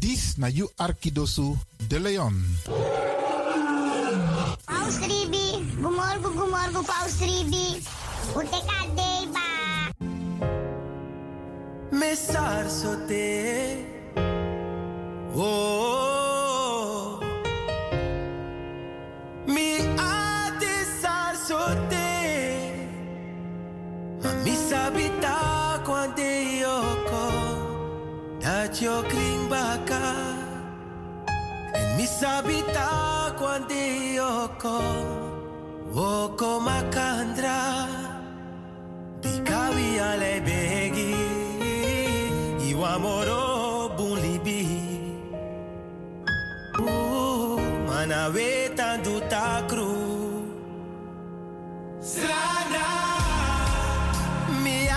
Dis na you Arkidosu de Leon. Paus Ribi, gumorgo, gumorgo, Paus Ribi. Uteka deba. Mesar sote. Oh. Dat yo kring baka. En mi sabita kwante yoko. Woko makandra. Bikawi ale begi. Iwa moro bulibi. Ooh, mana weta du takru. Strana. Mi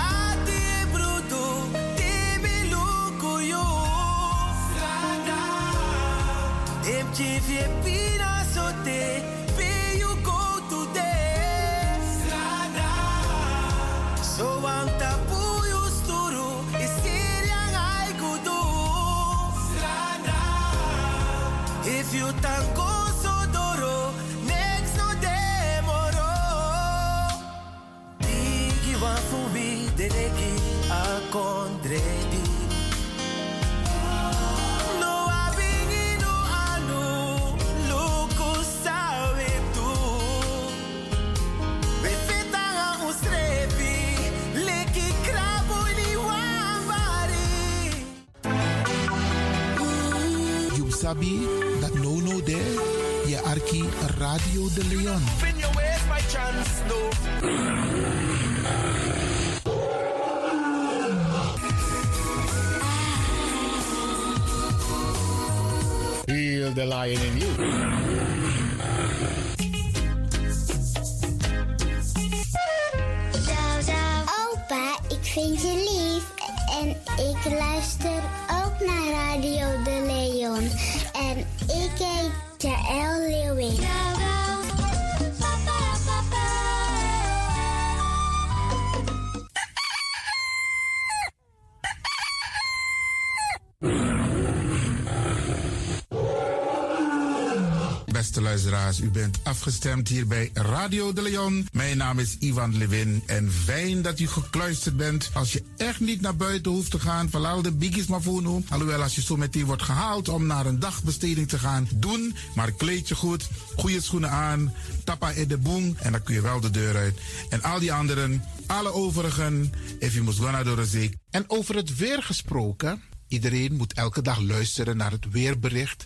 Give wie pić sabi dat no no there. Je Arki Radio de Leon. Heal the lion in you. Opa, ik vind je lief. En ik luister ook naar Radio De Leon. En ik heet Jaël Leeuwin. Luisteraars, u bent afgestemd hier bij Radio de Leon. Mijn naam is Ivan Levin en fijn dat u gekluisterd bent. Als je echt niet naar buiten hoeft te gaan, verlaal de biggies maar voor nu. Alhoewel, als je zo meteen wordt gehaald om naar een dagbesteding te gaan, doen. Maar kleed je goed, goede schoenen aan, tappa in de boom en dan kun je wel de deur uit. En al die anderen, alle overigen, if you must go naar de. En over het weer gesproken, iedereen moet elke dag luisteren naar het weerbericht.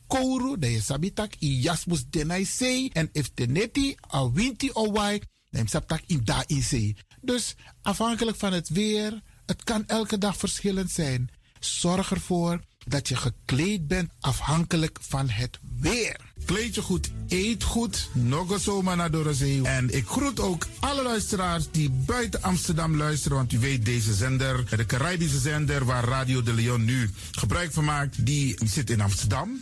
kouru, dan je sabitak i jasmus denai sei. En if teneti a winti o wai, dan sabtak in da in sei. Dus afhankelijk van het weer, het kan elke dag verschillend zijn. Zorg ervoor dat je gekleed bent afhankelijk van het weer. Kleed je goed, eet goed, nog zomaar naar. En ik groet ook alle luisteraars die buiten Amsterdam luisteren. Want u weet, deze zender, de Caribische zender waar Radio de Leon nu gebruik van maakt, die zit in Amsterdam.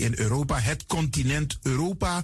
in Europa, het continent Europa.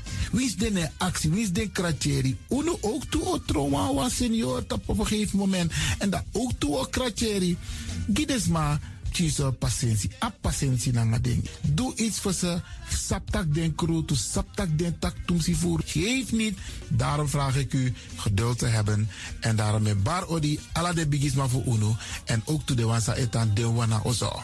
Wie is de actie? Wie is de kratjeri? Uno ook toe o trauma was senior op een gegeven moment. En dat ook toe o kratjeri. Gides maar kiezen patiëntie. A patiëntie na ding. Doe iets voor ze. Saptak den crew, to saptak den tak tumsi voer. Geef niet. Daarom vraag ik u geduld te hebben. En daarom met bar odi ala de bigisma voor uno. En ook to de wansa etan de wana ozo.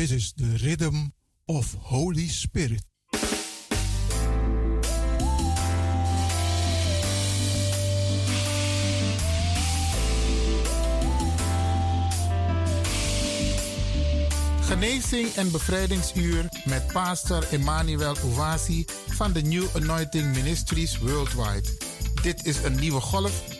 This is the rhythm of Holy Spirit. Genezing en bevrijdingsuur met pastor Emmanuel Owasi van de New Anointing Ministries Worldwide. Dit is een nieuwe golf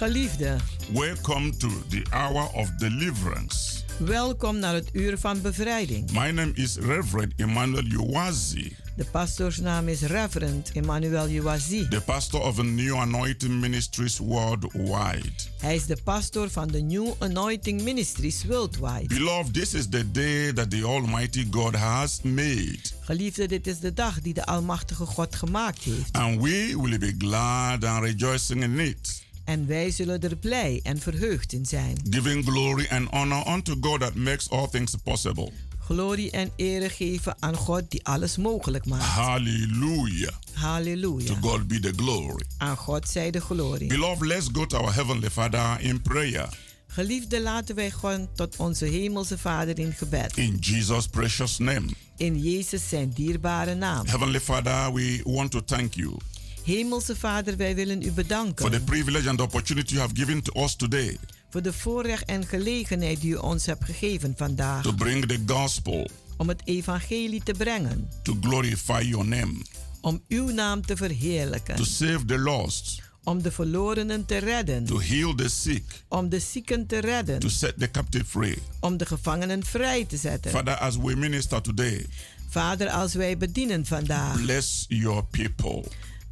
Geliefde, welcome to the hour of deliverance. welkom naar het uur van bevrijding. My name is Reverend Emmanuel Uwazi, De pastoorsnaam is Reverend Emmanuel Uwazi. the pastor of New Anointing Ministries worldwide. Hij is de pastor van de New Anointing Ministries Worldwide. Beloved, this is the day that the Almighty God has made, Geliefde, dit is de dag die de Almachtige God gemaakt heeft. and we will be glad and rejoicing in it, En wij zullen er blij en verheugd in zijn. giving glory and honor unto God that makes all things possible. Glorie en ere geven aan God die alles mogelijk maakt. Hallelujah. To Halleluja. God be the glory. Aan God zij de glorie. Beloved, let's go to our Heavenly Father in prayer. Geliefde, laten wij gaan tot onze hemelse Vader in gebed. In Jesus' precious name. In Jezus zijn dierbare naam. Heavenly Father, we want to thank you Hemelse Vader, wij willen u for the bedanken privilege and the opportunity you have given to us today. Voor de voorrecht en gelegenheid die u ons hebt gegeven vandaag. To bring the gospel. Om het evangelie te brengen, to glorify your name, om uw naam te verheerlijken, to save the lost, om de verlorenen te redden, to heal the sick, om de zieken te redden, to set the captive free. om de gevangenen vrij te zetten. Father, as we minister today, Vader, als wij bedienen vandaag, bless your people,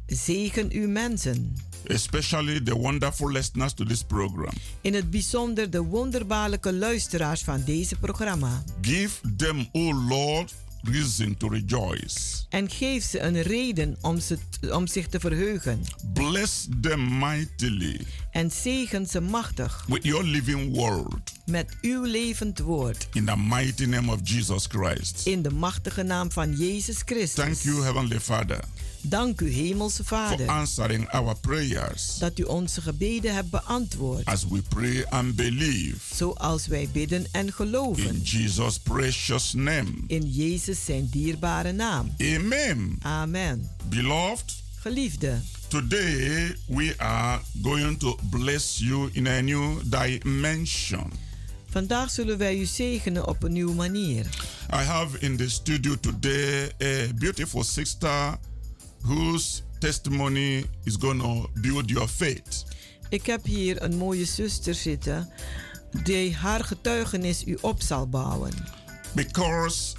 zegen uw mensen. especially the wonderful listeners to this program. In het bijzonder de wonderbaarlijke luisteraars van deze programma. Give them, O Lord, reason to rejoice. En geef ze een reden om, ze, om zich te verheugen. Bless them mightily En zegen ze machtig with your living word met uw levend woord. in the mighty name of Jesus Christ. In de machtige naam van Jezus Christus. Thank you, Heavenly Father, Dank u, Hemelse for Vader, answering our prayers dat u onze gebeden hebt beantwoord. as we pray and believe. Zoals wij bidden en In geloven. Jesus' precious name. In Jezus zijn dierbare naam. Amen. Amen. Beloved, Geliefde, today we are going to bless you in a new dimension. vandaag zullen wij u zegenen op een nieuwe manier. I have in the studio today a beautiful sister whose testimony is going to build your faith. Ik heb hier een mooie zuster zitten die haar getuigenis u op zal bouwen. Because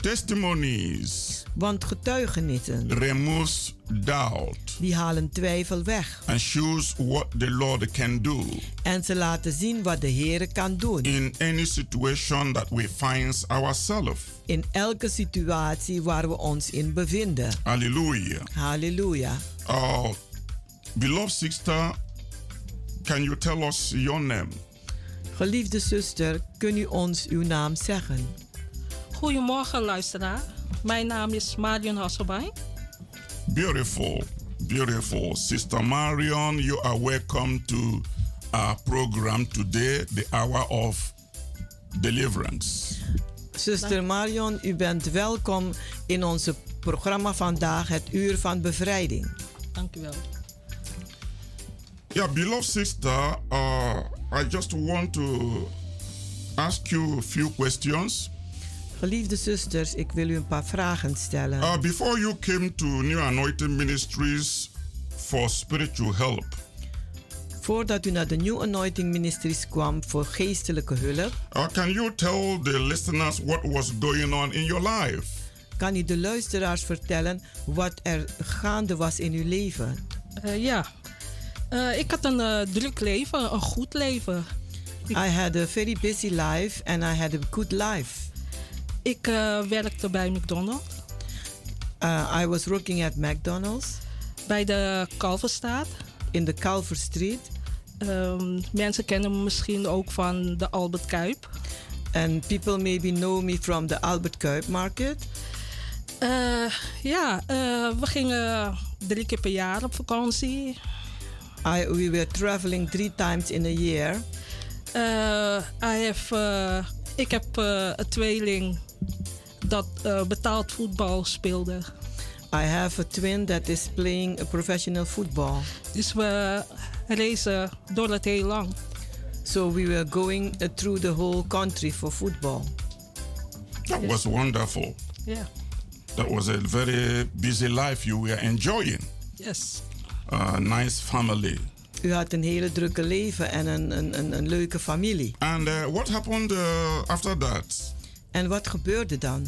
testimonies Want getuigenissen, removes doubt die halen twijfel weg. and shows what the Lord can do En ze laten zien wat de Heer kan doen. in any situation that we find ourselves. In elke situatie waar we ons in bevinden. Hallelujah. Halleluja. Uh, beloved sister, can you tell us your name? Geliefde zuster, kun u ons uw naam zeggen? Goedemorgen luisteraar. Mijn naam is Marion Hasselbein. Beautiful, beautiful. Sister Marion, you are welcome to our program today, the hour of deliverance. Zuster Marion, u bent welkom in onze programma vandaag, het Uur van Bevrijding. Dank u wel. Yeah, beloved sister, uh, I just want to ask you a few questions. Geliefde zusters, ik wil u een paar vragen stellen. Uh, before you came to New Anointing Ministries for spiritual help, Voordat u naar de New Anointing Ministries kwam voor geestelijke hulp, uh, can you tell the listeners what was going on in your life? kan u de luisteraars vertellen wat er gaande was in uw leven. Eh, ja, Eh, ik had een eh, druk leven, een goed leven. I had a very busy life and I had a good life. Ik eh, werkte bij McDonald's. Uh, I was working at McDonald's. Bij de Kalverstraat. In de Calver Street. Ehm, mensen kennen me misschien ook van de Albert Kuip. And people maybe know me from the Albert Kuip Market. Eh, ja, we gingen drie keer per jaar op vakantie. I, we were traveling three times in a year. I have, ik heb een tweeling dat eh, betaald voetbal speelde. I have a twin that is playing a professional football. Dus we racen door het heel lang. So we were going uh, through the whole country for football. That was wonderful. Yeah. That was a very busy life you were enjoying. Yes. A nice family. U had een hele drukke leven en een, een, een, een leuke familie. And uh, what happened uh, after that? En wat gebeurde dan?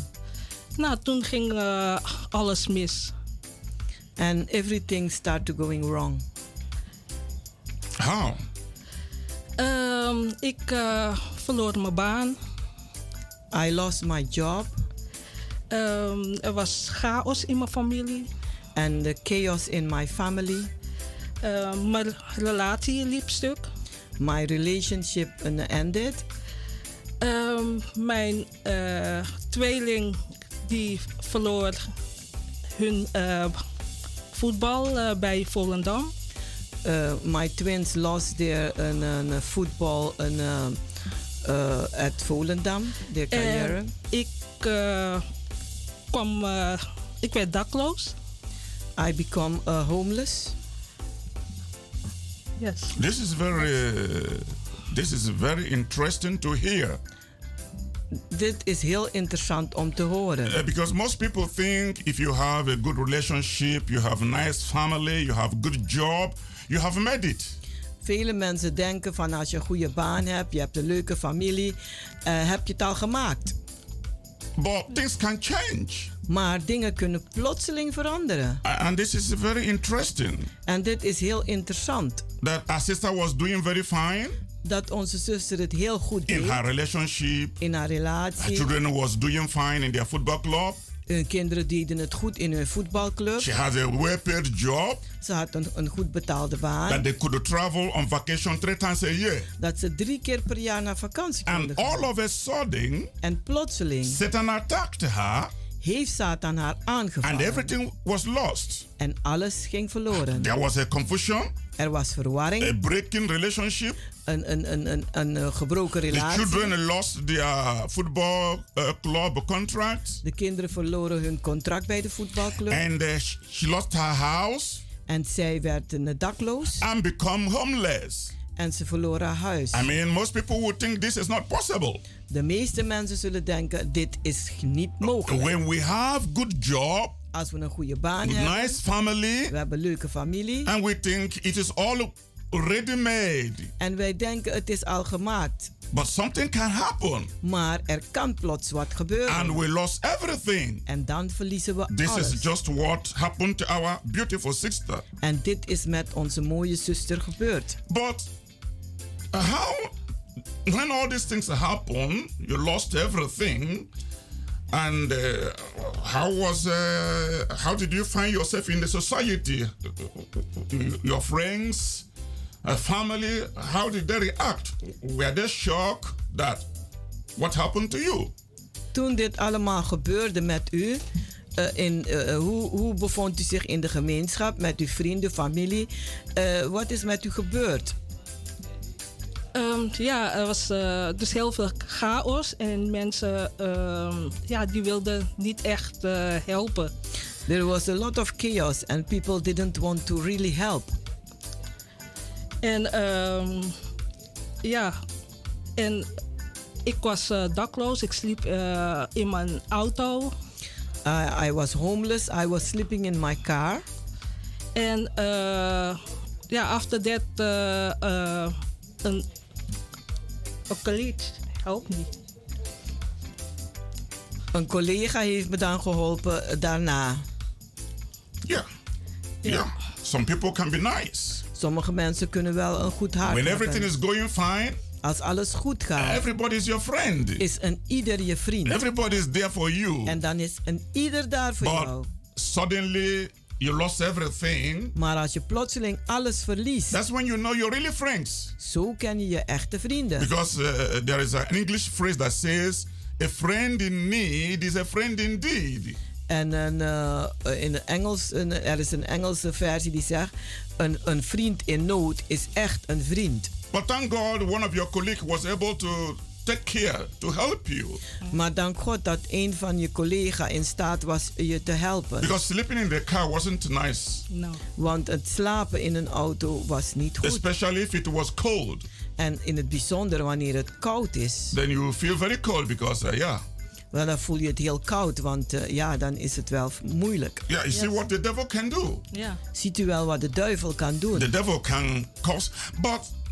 Nou, toen ging uh, alles mis. And everything started going wrong. How? Um, ik uh, verloor mijn baan. I lost my job. Um, er was chaos in mijn familie. And the chaos in my family. Uh, mijn relatie liep stuk. My relationship ended. Um, mijn uh, tweeling die verloor hun uh, voetbal uh, bij Volendam. Uh, my twins lost their een, voetbal een, at Volendam, their carrière. Ik kwam, ik werd dakloos. I become homeless. Yes. This is very, this is very interesting to hear. Dit is heel interessant om te horen. Uh, because most people think if you have a good relationship, you have a nice family, you have a good job, you have made it. Vele mensen denken van als je een goede baan hebt, je hebt een leuke familie, uh, heb je het al gemaakt. But things can change. Maar dingen kunnen plotseling veranderen. And this is very interesting. En dit is heel interessant. That our sister was doing very fine. Dat onze zuster het heel goed deed. In haar relationship. In haar relatie. Her children was doing fine in their football club. Hun kinderen deden het goed in hun voetbalclub. She has a well-paid job. Ze had een, een goed betaalde baan. That they could travel on vacation three times a year. Dat ze drie keer per jaar naar vakantie konden And all of a sudden. En plotseling. Satan attacked her. Heeft Satan haar aangevallen. And everything was lost. En alles ging verloren. There was a confusion. Er was verwarring. A breaking relationship. Een, een, een, een, een, een gebroken relatie. The children lost their football uh, club contract. De kinderen verloren hun contract bij de voetbalclub. And uh, she lost her house. En zij werd dakloos. And become homeless. En ze verloor haar huis. I mean, most people would think this is not possible. De meeste mensen zullen denken, dit is niet mogelijk. When we have good job, als we een goede baan hebben, nice family, we hebben een leuke familie, and we think it is all ready made. En wij denken het is al gemaakt. But something can happen. Maar er kan plots wat gebeuren. And we lost everything. En dan verliezen we This alles. is just what happened to our beautiful sister. En dit is met onze mooie zuster gebeurd. But how when all these things happen, you lost everything. And uh, how was uh, how did you find yourself in the society? Your friends, family, how did they react? Were they shocked that what happened to you? Toen dit allemaal gebeurde met u, uh, in, uh, hoe, hoe bevond u zich in de gemeenschap met uw vrienden, familie? Uh, wat is met u gebeurd? Um, ja, er was uh, dus heel veel chaos en mensen um, ja, die wilden niet echt uh, helpen. There was a lot of chaos and people didn't want to really help. En um, ja, en ik was uh, dakloos, ik sliep in mijn auto. I was homeless, I was sleeping in my car. En ja, after that, een een collega helpt niet. Een collega heeft me dan geholpen daarna. Ja. Ja. Yeah. Some people can be nice. Sommige mensen kunnen wel een goed hart When hebben. everything is going fine. Als alles goed gaat. Everybody is your friend. Is een ieder je vriend. Everybody is there for you. En dan is een ieder daar voor But jou. Suddenly you lost everything. Maar als je plotseling alles verliest. That's when you know you're really friends. Zo ken je je echte vrienden. Because uh, there is an English phrase that says a friend in need is a friend indeed. En een, uh, in Engels, een, er is een Engelse versie die zegt: een, een vriend in nood is echt een vriend. But thank God, one of your colleagues was able to take care, to help you. Maar dank God dat een van je collega's in staat was je te helpen. Because sleeping in the car wasn't nice. No. Want het slapen in een auto was niet goed. Especially if it was cold. En in het bijzonder wanneer het koud is. Then you feel very cold because, uh, yeah. Wel, dan voel je het heel koud, want eh, ja, dan is het wel moeilijk. Yeah, you see what the devil can do. Ja. Ziet u wel wat de duivel kan doen? The devil can cause, but uh,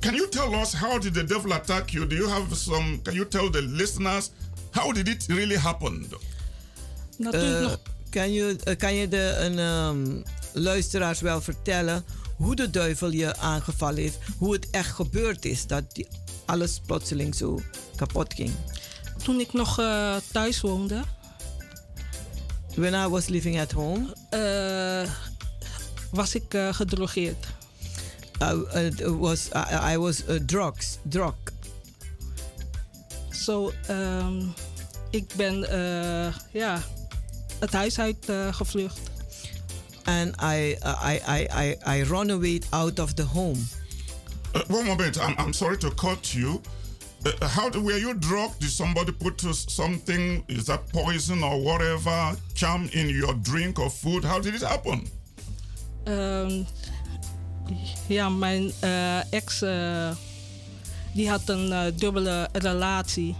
can you tell us how did the devil attack you? Do you have some? Can you tell the listeners how did it really happen? Natuurlijk Eh, nog. kan, je, eh, kan je de een, ehm, luisteraars wel vertellen hoe de duivel je aangevallen heeft? Hoe het echt gebeurd is dat die alles plotseling zo kapot ging? Toen ik nog eh, thuis woonde, When I was living at home, eh, was ik eh, gedrogeerd. I, uh, was, I, I was uh, drugs, drug. Zo, ehm, ik ben eh, ja, het huis uit gevlucht. And I, uh, I, I, I, I run away out of the home. Uh, one moment, I'm, I'm sorry to cut you. Uh, how were you drugged? Did somebody put uh, something? Is that poison or whatever charm in your drink or food? How did it happen? Ehm, ja, mijn eh, ex eh, die had een eh, dubbele relatie.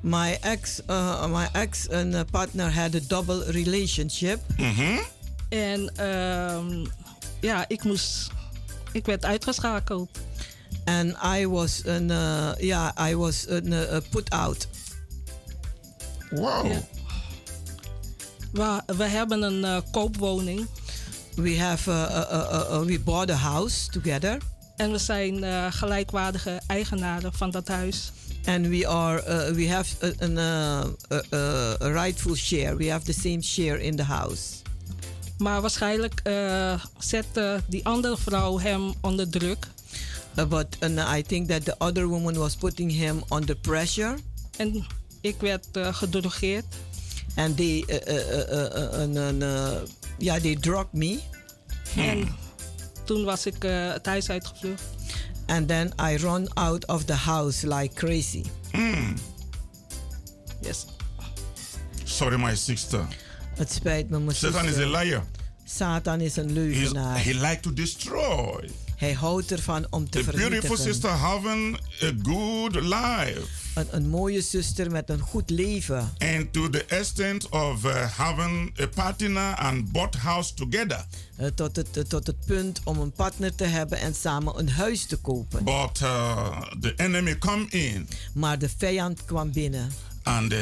My ex, uh, my ex and uh, partner had a double relationship. En ehm, ja, ik moest, ik werd uitgeschakeld. And I was uh, yeah, I was uh, put out. Wow. Ja. We, we hebben een koopwoning. We have, uh, uh, uh, uh, we bought a house together. En we zijn eh, gelijkwaardige eigenaren van dat huis. And we are, uh, we have a, an, uh, a, rightful share. We have the same share in the house. Maar waarschijnlijk eh, zette die andere vrouw hem onder druk. Uh, but uh, I think that the other woman was putting him under pressure. En ik werd eh, gedrogeerd. And they, uh, uh, uh, uh, uh, uh, yeah, they drugged me. En toen was ik eh, het huis uitgevlucht. And then I run out of the house like crazy. Yes. Sorry, my sister. Het spijt me, mijn Satan is a liar. Satan is een He's, leugenaar. he like to destroy. Hij houdt ervan om te The beautiful vernietigen. sister having a good life. Een, een mooie zuster met een goed leven. And to the extent of uh, having a partner and bought house together. Eh, tot, het, eh, tot het punt om een partner te hebben en samen een huis te kopen. But uh, the enemy come in Maar de vijand kwam binnen and uh,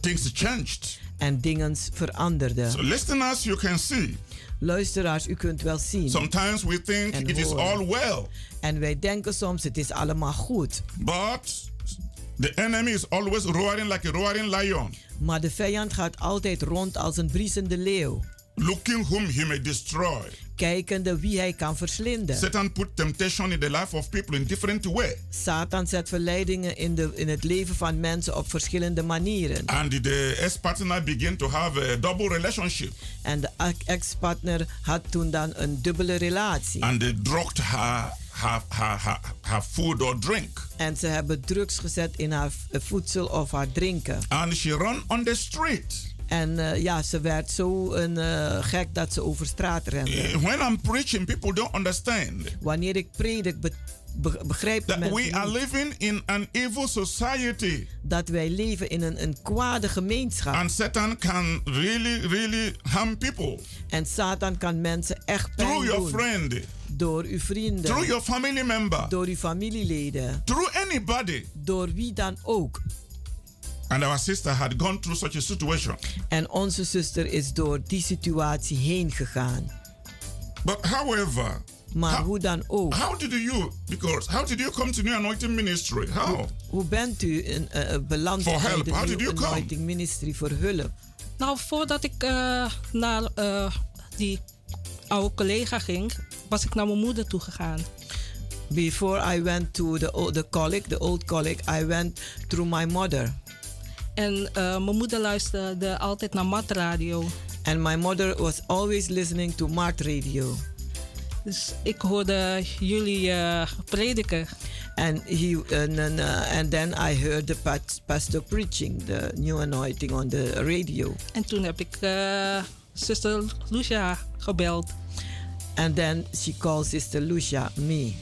things changed. en dingen veranderden. So listeners, you can see. Luisteraars, u kunt wel zien. Sometimes we think it is all well. En wij denken soms het is allemaal goed. But the enemy is always roaring like a roaring lion, Maar de vijand gaat altijd rond als een briesende leeuw. looking whom he may destroy. Kijkende wie hij kan verslinden. Satan put temptation in the life of people in different way. Satan zet verleidingen in, de, in het leven van mensen op verschillende manieren. And the ex-partner begin to have a double relationship. En de ex-partner had toen dan een dubbele relatie. And they drugged her, her, her food or drink. En ze hebben drugs gezet in haar v- voedsel of haar drinken. And she run on the street. En eh, ja, ze werd zo een, eh, gek dat ze over straat rende. Eh, When I'm preaching, people don't understand Wanneer ik predik, be, be- begrijpen mensen we are living in an evil society. dat wij leven in een, een kwade gemeenschap. And Satan can really, really harm people En Satan kan mensen echt pijn through your doen. friend, Door uw vrienden. through your family member, Door uw familieleden. through anybody. Door wie dan ook. And our sister had gone through such a situation. En onze zuster is door die situatie heen gegaan. But however, Maar hoe dan ook. how did you, because how did you come to New Anointing Ministry? How? Hoe bent u in, eh, eh, beland bij de How New come? Anointing Ministry voor hulp? Nou, voordat ik eh, naar eh, die oude collega ging, was ik naar mijn moeder toe gegaan. Before I went to the, o- the colleague, the old colleague, I went through my mother. En eh, mijn moeder luisterde altijd naar matradio. And my mother was always listening to Mart Radio. Dus ik hoorde jullie eh, prediken. And he and, then, uh, and then I heard the pastor preaching the new anointing on the radio. En toen heb ik eh zuster Lucia gebeld. And then she calls Sister Lucia me.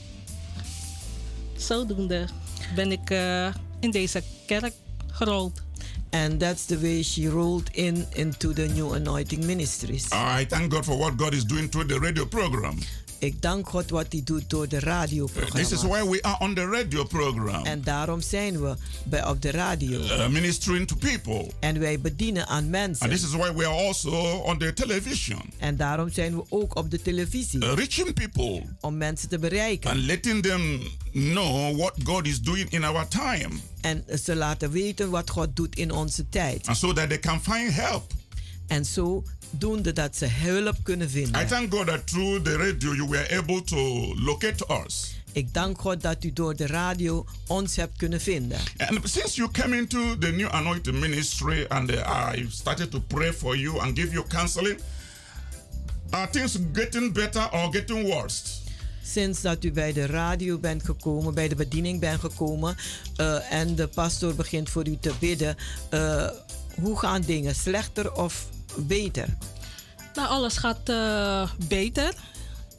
Zodoende ben ik eh, in deze kerk gerold. And that's the way she rolled in into the New Anointing Ministries. I thank God for what God is doing through the radio program. Ik dank God wat hij doet door de radioprogramma. This is why we are on the radio program. En daarom zijn we bij, op de radio. Uh, ministering to people. En wij bedienen aan mensen. And this is why we are also on the television. En daarom zijn we ook op de televisie. Uh, reaching people. Om mensen te bereiken. And letting them know what God is doing in our time. En ze laten weten wat God doet in onze tijd. And so that they can find help. En zo doende dat ze hulp kunnen vinden. I thank God that through the radio you were able to locate us. Ik dank God dat u door de radio ons hebt kunnen vinden. And since you came into the new anointing ministry and uh, I started to pray for you and give you counseling, are things getting better or getting worse? Sinds dat u bij de radio bent gekomen, bij de bediening bent gekomen uh, en de pastor begint voor u te bidden, uh, hoe gaan dingen? Slechter of beter? Nou, alles gaat uh, beter.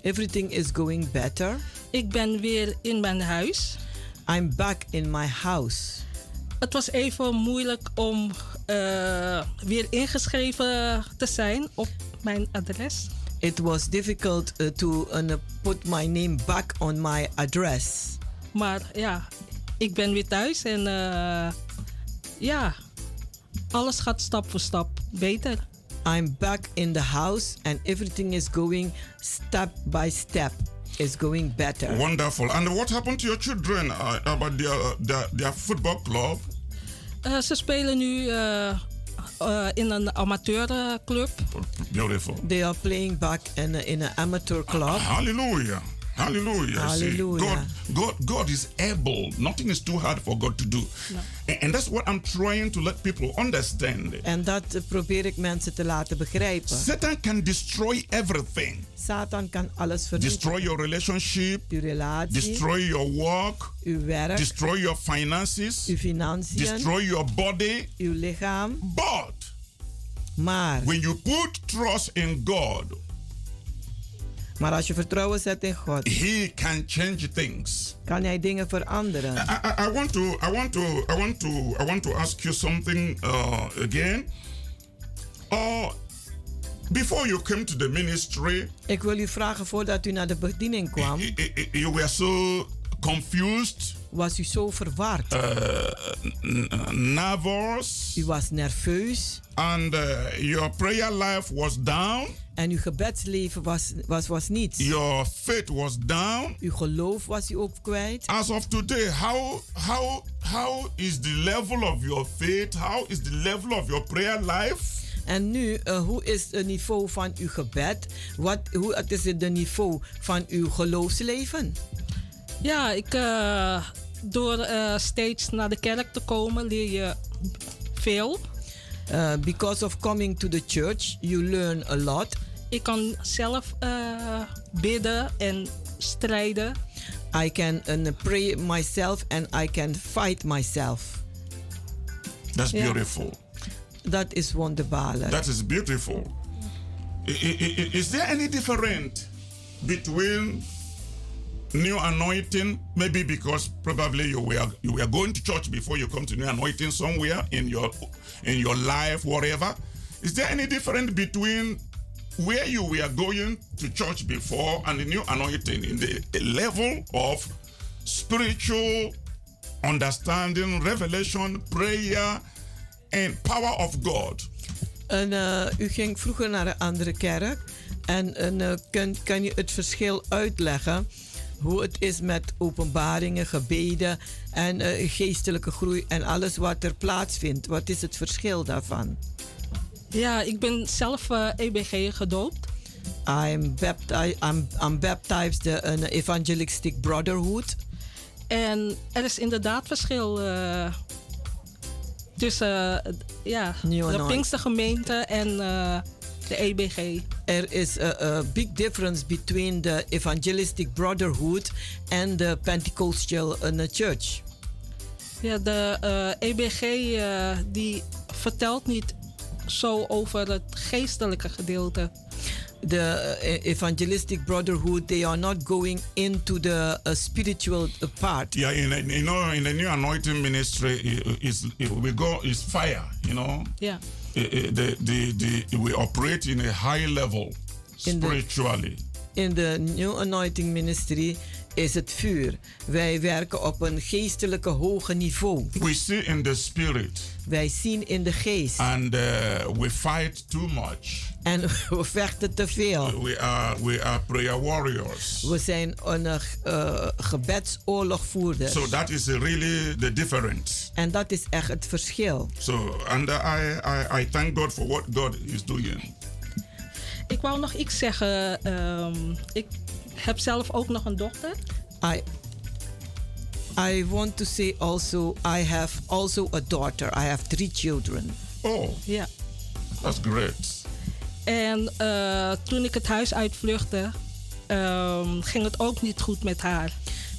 Everything is going better. Ik ben weer in mijn huis. I'm back in my house. Het was even moeilijk om uh, weer ingeschreven te zijn op mijn adres. It was difficult uh, to uh, put my name back on my address. Maar ja, ik ben weer thuis en ja, alles gaat stap voor stap beter. I'm back in the house and everything is going step by step. Is going better. Wonderful. And what happened to your children uh, about their, uh, their, their football club? Uh, ze spelen nu uh, in een amateurclub. Beautiful. They are playing back in, in an amateur club. Hallelujah. Hallelujah. Hallelujah. God, God, God is able. Nothing is too hard for God to do. No. And, and that's what I'm trying to let people understand. En dat probeer ik mensen te laten begrijpen. Satan can destroy everything. Satan kan alles vernietigen. Destroy your relationship. Uw relatie. Destroy your work. Uw werk. Destroy your finances. Uw financiën. Destroy your body. Uw lichaam. But maar when you put trust in God, maar als je vertrouwen zet in God, He can change things. Kan hij dingen veranderen? I, I, I want to, I want to, I want to, I want to ask you something uh, again. Uh, before you came to the ministry, ik wil u vragen voordat u naar de bediening kwam. You were so confused. Was u zo verward? Uh, nervous. U was nerveus. And uh, your prayer life was down. En uw gebedsleven was, was, was niets. Your faith was down. Uw geloof was u ook kwijt. As of today, how, how, how is the level of your faith? How is the level of your prayer life? En nu, uh, hoe is het niveau van uw gebed? Wat, hoe het is het niveau van uw geloofsleven? Ja, ik, uh, door uh, steeds naar de kerk te komen leer je veel. Uh, because of coming to the church, you learn a lot. Ik kan zelf uh, bidden en strijden. I can uh, pray myself and I can fight myself. That's yeah. beautiful. Dat is wonderbaarlijk. That is beautiful. Is, is there any difference between new anointing maybe because probably you were you were going to church before you come to new anointing somewhere in your in your life whatever is there any difference between where you were going to church before and the new anointing in the, level of spiritual understanding revelation prayer and power of god en uh, u ging vroeger naar een andere kerk en uh, kan, kan je het verschil uitleggen hoe het is met openbaringen, gebeden en uh, geestelijke groei en alles wat er plaatsvindt. Wat is het verschil daarvan? Ja, ik ben zelf uh, EBG gedoopt. I'm, bapti I'm, I'm baptized in uh, Evangelistic Brotherhood. En er is inderdaad verschil uh, tussen ja, de Pinkstergemeente en de EBG. Er is a, a, big difference between the Evangelistic Brotherhood and the Pentecostal uh, Church. Ja, de uh, EBG uh, die vertelt niet zo over het geestelijke gedeelte. the uh, evangelistic brotherhood they are not going into the uh, spiritual part Yeah, in, in, you know, in the new anointing ministry, i- is we go is fire. You know, I- the, the, the, we operate in a high level In the- spiritually. in de New Anointing Ministry is het vuur. Wij werken op een geestelijke hoge niveau. We see in the spirit, Wij zien in de geest. and uh, we fight too much. En we vechten te veel. We are we are prayer warriors. We zijn een uh, gebedsoorlogvoerder. So that is really the difference. En dat is echt het verschil. So and I, I I thank God for what God is doing. Ik wou nog iets zeggen. ehm, ik heb zelf ook nog een dochter. I I want to say also I have also a daughter. I have three children. Oh, Ja. that's great. En eh, toen ik het huis uitvluchtte, ehm, ging het ook niet goed met haar.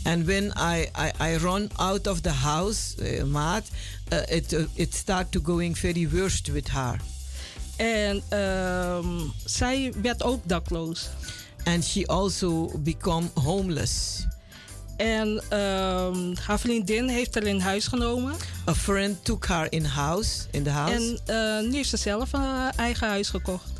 And when I, I, I run out of the house, uh, maat, uh, it, uh, it start to going very worst with her. En ehm, zij werd ook dakloos. And she also become homeless. En ehm, haar vriendin heeft haar in huis genomen. A friend took her in house, in the house. En eh, nu heeft ze zelf een eh, eigen huis gekocht.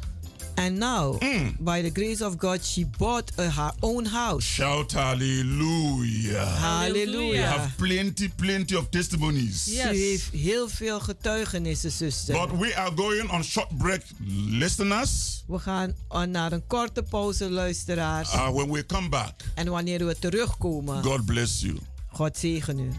And now, Mm. by the grace of God, she bought uh, her own house. Shout hallelujah. Hallelujah. We have plenty, plenty of testimonies. Ze heeft heel veel getuigenissen, zuster. But we are going on short break, listeners. We gaan naar een korte pauze, luisteraars. Uh, when we come back, En wanneer we terugkomen, God bless you. God zegen u.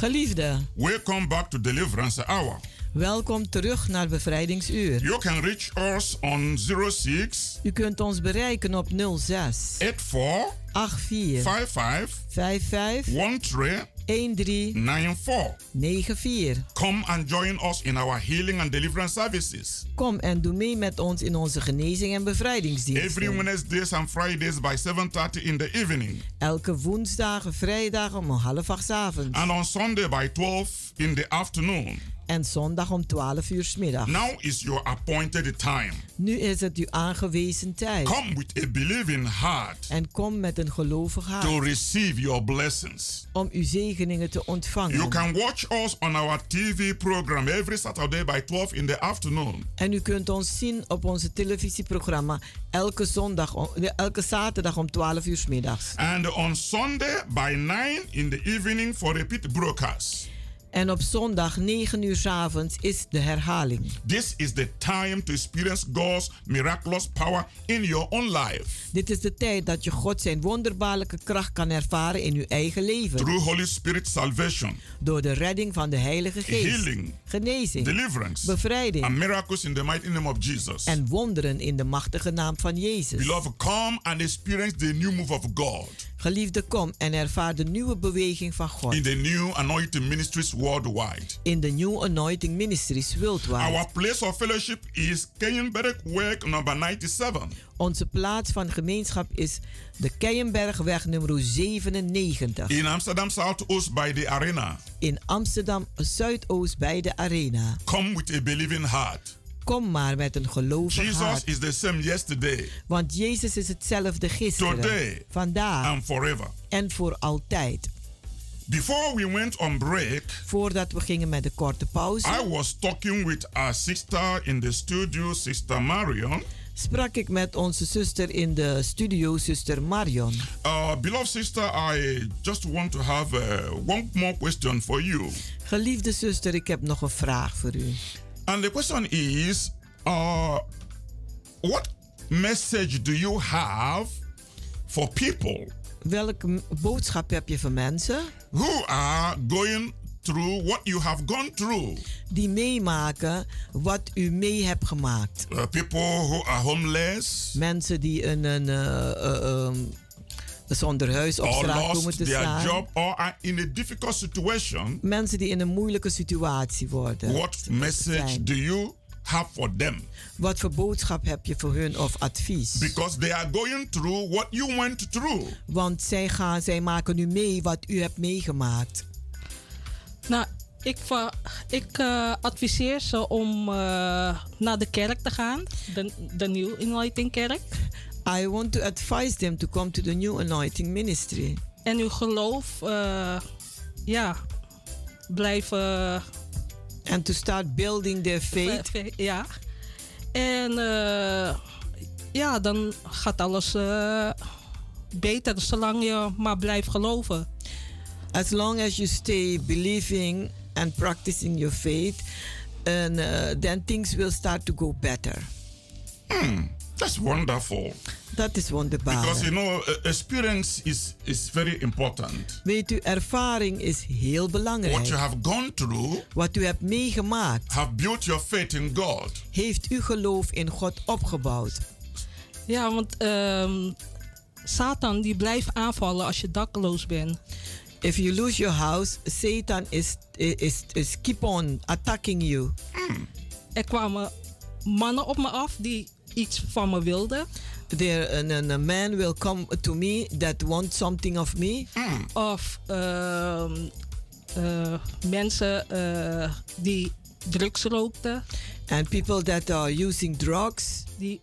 Geliefde, welcome back to Deliverance Hour. welkom terug naar Bevrijdingsuur. You can reach us on 06 U kunt ons bereiken op 06 84 84 55 55 13 13 94. 94. Come and join us in our healing and deliverance services. Kom en doe mee met ons in onze genezing en Every bevrijdingsdiensten. Wednesdays and Fridays by 7:30 in the evening. Elke woensdag en vrijdag om half acht avonds. And on Sunday by 12 in the afternoon. En zondag om 12 uur 's middags. Now is your appointed time. Nu is het uw aangewezen tijd. Come with a believing heart En kom met een gelovig to hart receive your blessings. om uw zegeningen te ontvangen. You can watch us on our TV program every Saturday by 12 in the afternoon. En u kunt ons zien op onze televisieprogramma elke, zondag, elke zaterdag om 12 uur 's middags. And on Sunday by 9 in the evening for repeat broadcast. En op zondag 9 uur 's avonds is de herhaling. This is the time to experience God's miraculous power in your own life Dit is de tijd dat je God zijn wonderbaarlijke kracht kan ervaren in uw eigen leven. through Holy Spirit salvation, Door de redding van de Heilige Geest. healing, Genezing. deliverance, Bevrijding. and miracles in the mighty name of Jesus. En wonderen in de machtige naam van Jezus. Beloved, come and experience the new move of God Geliefde, kom en ervaar de nieuwe beweging van God. in the new anointing ministries worldwide. In de New Anointing Ministries worldwide. Our place of fellowship is Kenyenberg Work number 97. Onze plaats van gemeenschap is de Keienbergweg nummer 97. In Amsterdam Southoost by the arena. In Amsterdam Zuidoost bij de Arena. Come with a believing heart. Kom maar met een gelovig Jesus hart. is the same yesterday, Want Jezus is hetzelfde gisteren, Today. vandaag and forever. en voor altijd. Before we went on break, Voordat we gingen met de korte pauze, I was talking with our sister in the studio, Sister Marion. sprak ik met onze zuster in de studio, zuster Marion. Uh, beloved sister, I just want to have uh, one more question for you. Geliefde zuster, ik heb nog een vraag voor u. And the question is uh, what message do you have for people Welke boodschap heb je voor mensen who are going through what you have gone through? die meemaken wat u mee hebt gemaakt? Uh, people who are homeless Mensen die een, een eh, ehm, zonder huis op straat komen te staan. job or are in a difficult situation. Mensen die in een moeilijke situatie worden. What message do you have for them? Wat voor boodschap heb je voor hun of advies? Because they are going through what you went through. Want zij, gaan, zij maken nu mee wat u hebt meegemaakt. Nou, ik, ik eh, adviseer ze om eh, naar de kerk te gaan, de, de New Enlightened Kerk. I want to advise them to come to the New Anointing Ministry. En uw geloof, eh, ja, blijven. And to start building their faith. eh, Ja. En eh, ja, dan gaat alles eh, beter, zolang je maar blijft geloven. As long as you stay believing and practicing your faith, and uh, then things will start to go better. Hmm, that's wonderful. Dat is wonderbaar. Because you know, uh, experience is is very important. Weet u, ervaring is heel belangrijk. What you have gone through Wat u hebt meegemaakt, have built your faith in God. heeft uw geloof in God opgebouwd. Ja, want ehm, Satan die blijft aanvallen als je dakloos bent. If you lose your house, Satan is, is, is keep on attacking you. Er kwamen mannen op me af die iets van me wilden. There, and a man will come to me that want something of me. Of ehm, eh, mensen eh, die drugs rookten. And people that are using drugs. Die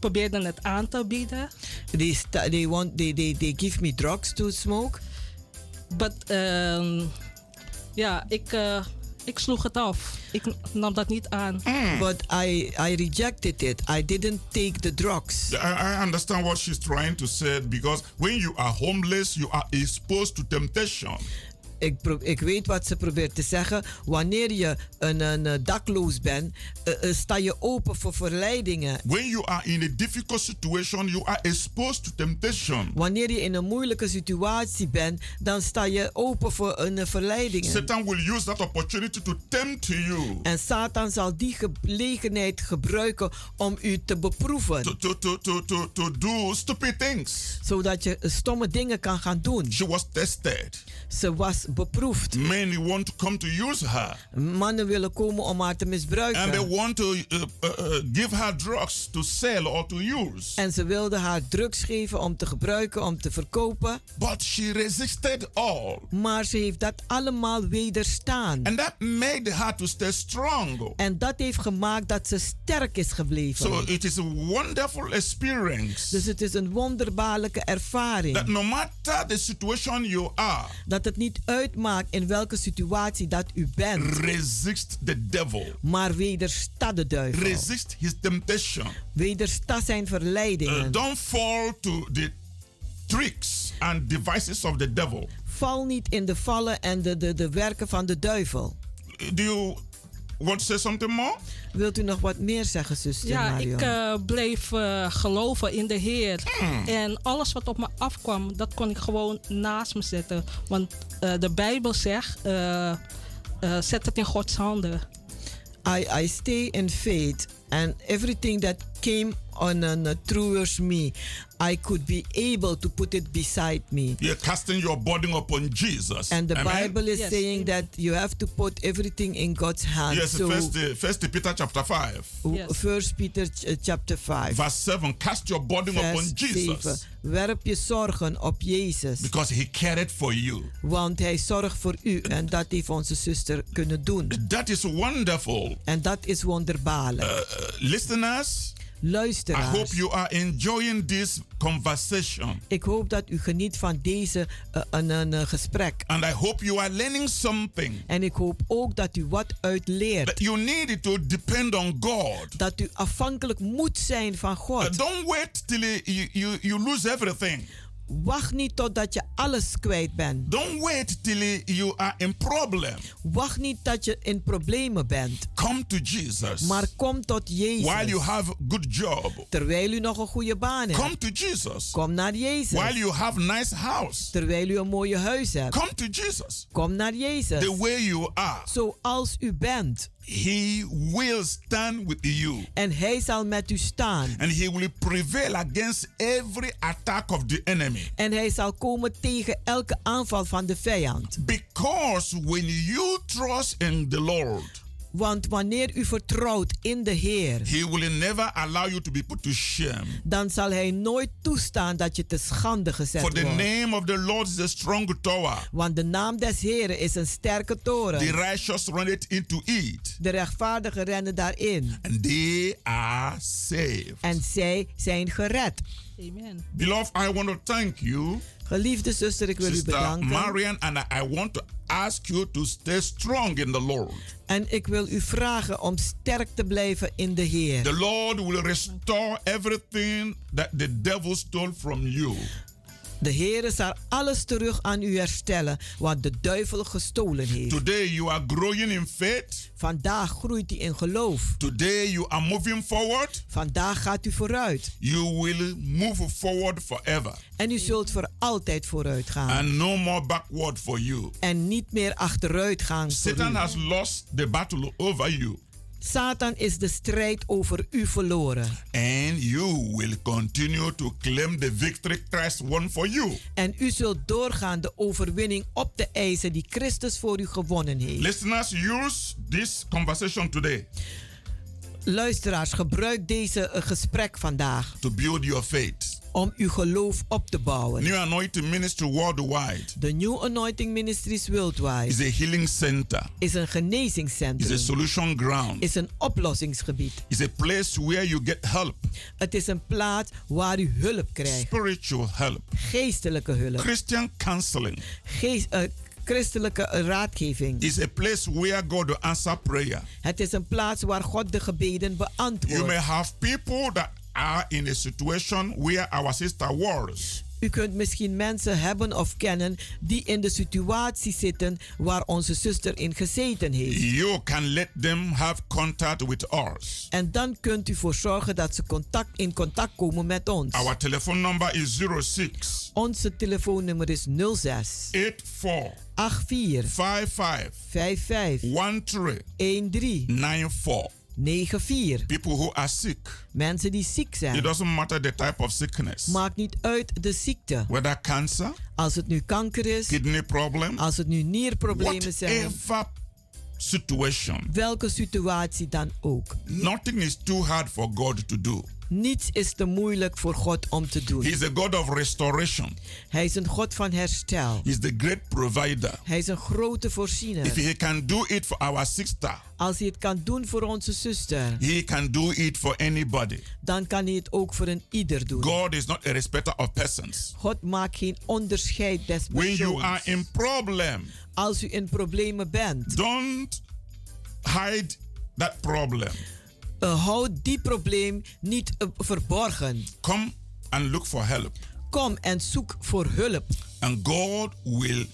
probeerden het aan te bieden. They, sta- they, want, they, they, they give me drugs to smoke. But, ehm, ja, ik, eh, ik sloeg het af. Ik nam dat niet aan. But I, I rejected it. I didn't take the drugs. I, I understand what she's trying to say because when you are homeless, you are exposed to temptation. Ik, ik weet wat ze probeert te zeggen. Wanneer je een, een dakloos bent, eh, eh, sta je open voor verleidingen. When you are in a difficult situation, you are exposed to temptation. Wanneer je in een moeilijke situatie bent, dan sta je open voor een eh, verleidingen. Satan will use that opportunity to tempt you. En Satan zal die gelegenheid gebruiken om u te beproeven. To, to, to, to, to, to do stupid things. Zodat je stomme dingen kan gaan doen. She was tested. Ze was beproefd. Men want to come to use her. Mannen willen komen om haar te misbruiken. And they want to uh, uh, uh, give her drugs to sell or to use. En ze wilden haar drugs geven om te gebruiken, om te verkopen. But she resisted all. Maar ze heeft dat allemaal wederstaan. And that made her to stay strong. En dat heeft gemaakt dat ze sterk is gebleven. So it is a wonderful experience. Dus het is een wonderbaarlijke ervaring. That no matter the situation you are, dat het niet uitmaakt in welke situatie dat u bent. Resist the devil. Maar wedersta de duivel. Resist his temptation. Wedersta zijn verleidingen. Uh, don't fall to the tricks and devices of the devil. Val niet in de vallen en de, de, de werken van de duivel. Do you want to say something more? Wilt u nog wat meer zeggen, zuster Ja, Marion? ik uh, bleef uh, geloven in de Heer. Hmm. En alles wat op me afkwam, dat kon ik gewoon naast me zetten. Want uh, de Bijbel zegt, zet het in Gods handen. I, I stay in faith and everything that came on uh, towards me, I could be able to put it beside me. You're casting your burden upon Jesus. And the Amen? Bible is Yes. saying that you have to put everything in God's hands. Yes, so, first, uh, first Peter chapter 5. Yes. First Peter ch- chapter 5. Verse 7. Cast your burden upon vers Jesus. 7. Werp je zorgen op Jezus. Because he cared for you. Want hij zorgt voor u. En dat heeft onze zuster kunnen doen. That is wonderful. En dat is wonderbaarlijk. Uh, listeners, I Luisteraars. hope you are enjoying this conversation. Ik hoop dat u geniet van deze uh, een, een, een gesprek. And I hope you are learning something. En ik hoop ook dat u wat uitleert. That you need to depend on God. Dat u afhankelijk moet zijn van Uh, God. don't wait till you, you, you lose everything. Wacht niet totdat je alles kwijt bent. Don't wait till you are in problem. Wacht niet dat je in problemen bent. Come to Jesus. Maar kom tot Jezus. While you have good job. Terwijl u nog een goede baan hebt. Come to Jesus. Kom naar Jezus. While you have nice house. Terwijl u een mooie huis hebt. Come to Jesus. Kom naar Jezus. The way you are. Zoals u bent. He will stand with you. En hij zal met u staan. And he will prevail against every attack of the enemy. En hij zal komen tegen elke aanval van de vijand. Because when you trust in the Lord, Want wanneer u vertrouwt in de Heer, He will never allow you to be put to shame. dan zal hij nooit toestaan dat je te schande gezet For the wordt. name of the Lord is a strong tower. Want de naam des Heeren is een sterke toren. The righteous run it into it, De rechtvaardigen rennen daarin. and they are saved. En zij zijn gered. Amen. Beloved, I want to thank you, Geliefde zuster, ik wil u bedanken. Marian, and I want to ask you to stay strong in the Lord. En ik wil u vragen om sterk te blijven in de Heer. The Lord will restore everything that the devil stole from you. De Heer zal alles terug aan u herstellen wat de duivel gestolen heeft. Today you are growing in faith. Vandaag groeit u in geloof. Today you are moving forward. Vandaag gaat u vooruit. You will move forward forever. En u zult voor altijd vooruit gaan. And no more backward for you. En niet meer achteruit gaan. voor Satan has lost the battle over you. Satan is de strijd over u verloren. And you will continue to claim the victory Christ won for you. En u zult doorgaan de overwinning op de eisen die Christus voor u gewonnen heeft. Listeners, use this conversation today Luisteraars, gebruik deze eh, gesprek vandaag to build your faith. Om uw geloof op te bouwen. New Anointing Ministry worldwide De New Anointing Ministries Worldwide is a healing center, is een is a genezingscentrum, solution ground, is een oplossingsgebied. is a place where you get help, Het is een plaats waar u hulp krijgt, spiritual help, geestelijke hulp, Christian counseling. geest, eh, christelijke raadgeving. Is a place where God will answer prayer. Het is een plaats waar God de gebeden You may beantwoordt. have people that are in a situation where our sister was. U kunt misschien mensen hebben of kennen die in de situatie zitten waar onze zuster in gezeten heeft. You can let them have contact with us. En dan kunt u voor zorgen dat ze contact, in contact komen met ons. Our telephone number is 06 Onze telefoonnummer is 06 84 84 55 55 13 13 94. 94. People who are sick. Mensen die ziek It zijn. doesn't matter the type of sickness. Maakt niet uit de ziekte. Whether cancer, Als het nu kanker is, kidney problem, als het nu nierproblemen zijn, situation, welke situatie dan ook. nothing is too hard for God to do. Niets is te moeilijk voor God om te doen. He is a God of restoration. Hij is een God van herstel. He is the great provider. Hij is een grote If voorziener. he can do it for our sister, Als hij het kan doen voor onze zuster, he can do it for anybody. dan kan hij het ook voor een ieder doen. God is not a respecter of persons. God maakt geen onderscheid des When you persoons. are in problem, Als u in problemen bent, don't hide that problem. Uh, houd die probleem niet uh, verborgen. Come and look for help. Kom en zoek voor hulp. And God will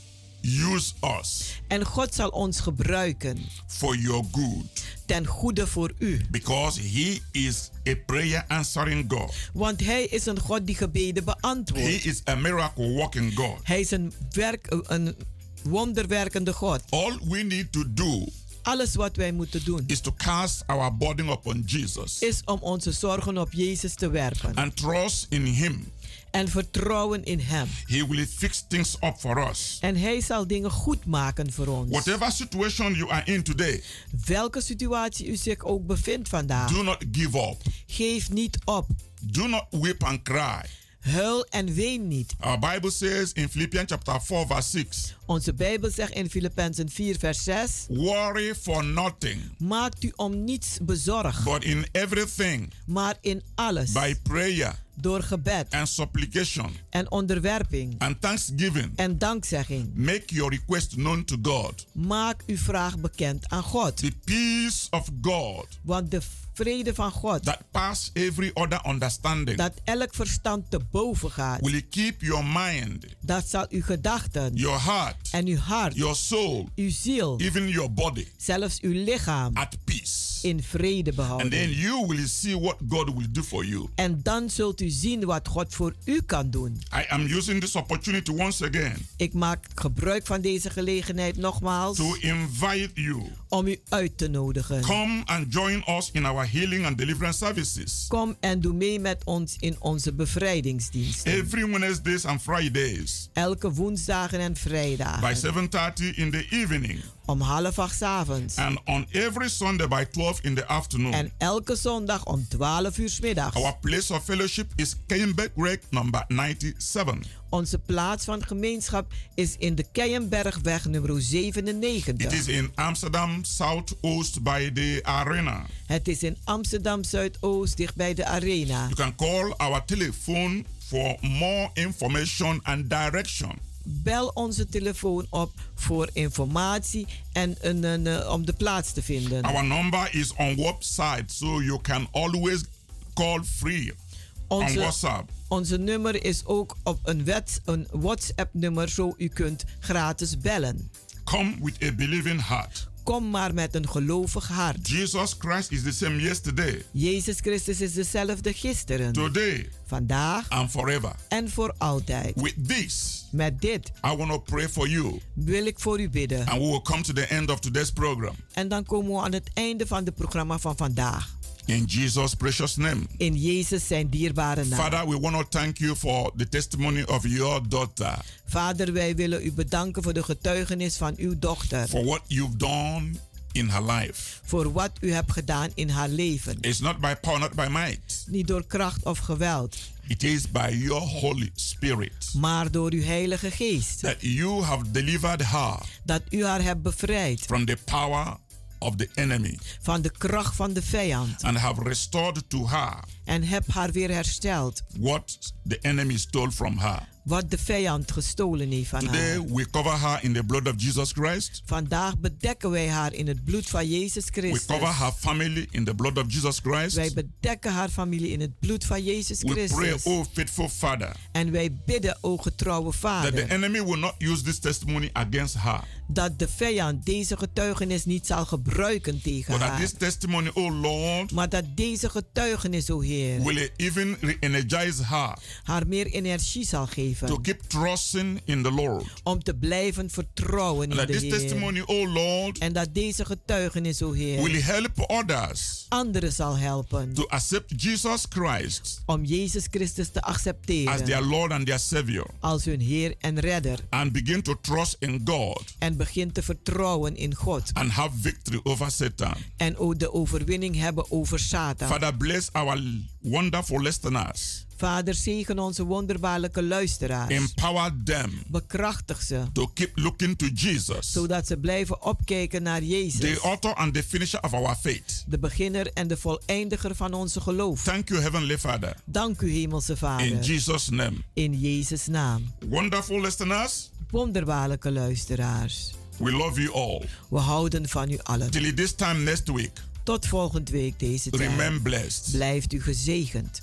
use us En God zal ons gebruiken for your good ten goede voor u. because He is a prayer answering God. Want Hij is een God die gebeden He beantwoordt. is a miracle working God. Hij is een, werk, een wonderwerkende God. All we need to do Alles wat wij moeten doen is to cast our burden upon Jesus is om onze zorgen op Jezus te werpen. and trust in Him. En vertrouwen in Hem. He will fix things up for us. En Hij zal dingen goed maken voor ons. Whatever situation you are in today, Welke situatie u zich ook bevindt vandaag. do not give up. Geef niet op. Do not weep and cry. Huil en ween niet. Our Bible says in Philippians chapter 4 verse 6, Onze Bijbel zegt in Filippenzen 4 vers 6. worry for nothing, Maakt u om niets bezorgd. but in everything Maar in alles. by prayer Door gebed. and supplication En onderwerping. and thanksgiving En dankzegging. make your request known to God. Maak uw vraag bekend aan God. The peace of God Want de vrede van God. that pass every other understanding Dat elk verstand te boven gaat. will keep your mind, Dat zal uw gedachten. your heart, En uw hart. your soul, Uw ziel. even your body Zelfs uw lichaam. at peace. In vrede And then behouden. you will see what God will do for you. En dan zult u zien wat God voor u kan doen. I am using this opportunity once again Ik maak gebruik van deze gelegenheid nogmaals. to invite you. Om u uit te nodigen. Come and join us in our healing and deliverance services. Kom en doe mee met ons in onze bevrijdingsdienst. Every Wednesdays and Fridays Elke woensdagen en by vrijdagen. 7:30 in the evening Om half acht avonds. and on every Sunday by 12 in the afternoon. En elke zondag om 12 uur 's middags. Our place of fellowship is Keienberg Rec number 97. Onze plaats van gemeenschap is in de Keienbergweg nummer 97. It is in Amsterdam Southoost by the arena. Het is in Amsterdam Zuidoost, dicht bij de arena. You can call our telephone for more information and direction. Bel onze telefoon op voor informatie en een, een, eh, om de plaats te vinden. Our number is on website, so you can always call free on Onze, WhatsApp. onze nummer is ook op een, wet, een WhatsApp-nummer, zo u kunt gratis bellen. Come with a believing heart. Kom maar met een gelovig hart. Jesus Christ is the same yesterday, Jezus Christus is dezelfde gisteren, today, vandaag and forever. en voor altijd. With this, Met dit I want to pray for you, wil ik voor u bidden. and we will come to the end of today's program. En dan komen we aan het einde van het programma van vandaag. In Jesus' precious name. In Jezus zijn dierbare naam. Father, we want to thank you for the testimony of your daughter, Vader, wij willen u bedanken voor de getuigenis van uw dochter. for what you've done in her life. Voor wat u hebt gedaan in haar leven. It's not by power, not by might. Niet door kracht of geweld, It is by your Holy Spirit maar door uw Heilige Geest. that you have delivered her Dat u haar hebt bevrijd from the power of the enemy van de kracht van de vijand. and have restored to her En hebt haar weer hersteld. what the enemy stole from her. Wat de vijand gestolen heeft van Today haar. we cover her in the blood of Jesus Christ. Vandaag bedekken wij haar in het bloed van Jezus We cover her family in the blood of Jesus Christ. Wij bedekken haar familie in het bloed van Jezus We pray, Christus. oh faithful Father, En wij bidden, o getrouwe Vader. that the enemy will not use this testimony against her. Dat de vijand deze getuigenis niet zal gebruiken tegen haar. this testimony, oh Lord, Maar dat deze getuigenis, o Heer, will even re-energize her haar meer energie zal to geven. keep trusting in the Lord. Om te blijven vertrouwen in And de this Heer. testimony, oh Lord, En dat deze getuigenis, o will Heer, help others anderen zal helpen. to accept Jesus Christ Om Jezus Christus te as their accepteren Lord and their Savior als hun Heer en Redder. and begin to trust in God En begint te vertrouwen in God. and have victory over Satan. En ook de overwinning hebben over Satan. Father, bless our wonderful listeners. Vader, zegen onze wonderbaarlijke luisteraars. Empower them Bekrachtig ze. to keep looking to Jesus, Zodat ze blijven opkijken naar the Jezus. author and the finisher of our faith. De beginner en de voleindiger van onze geloof. Thank you, Heavenly Father. Dank u, Hemelse In Vader. Jesus' name. In Jezus' naam. Wonderful listeners, Wonderbaarlijke luisteraars. we love you all. We houden van u allen. Till this time next week, Tot volgende week deze tijd. remain blessed. Blijft u gezegend.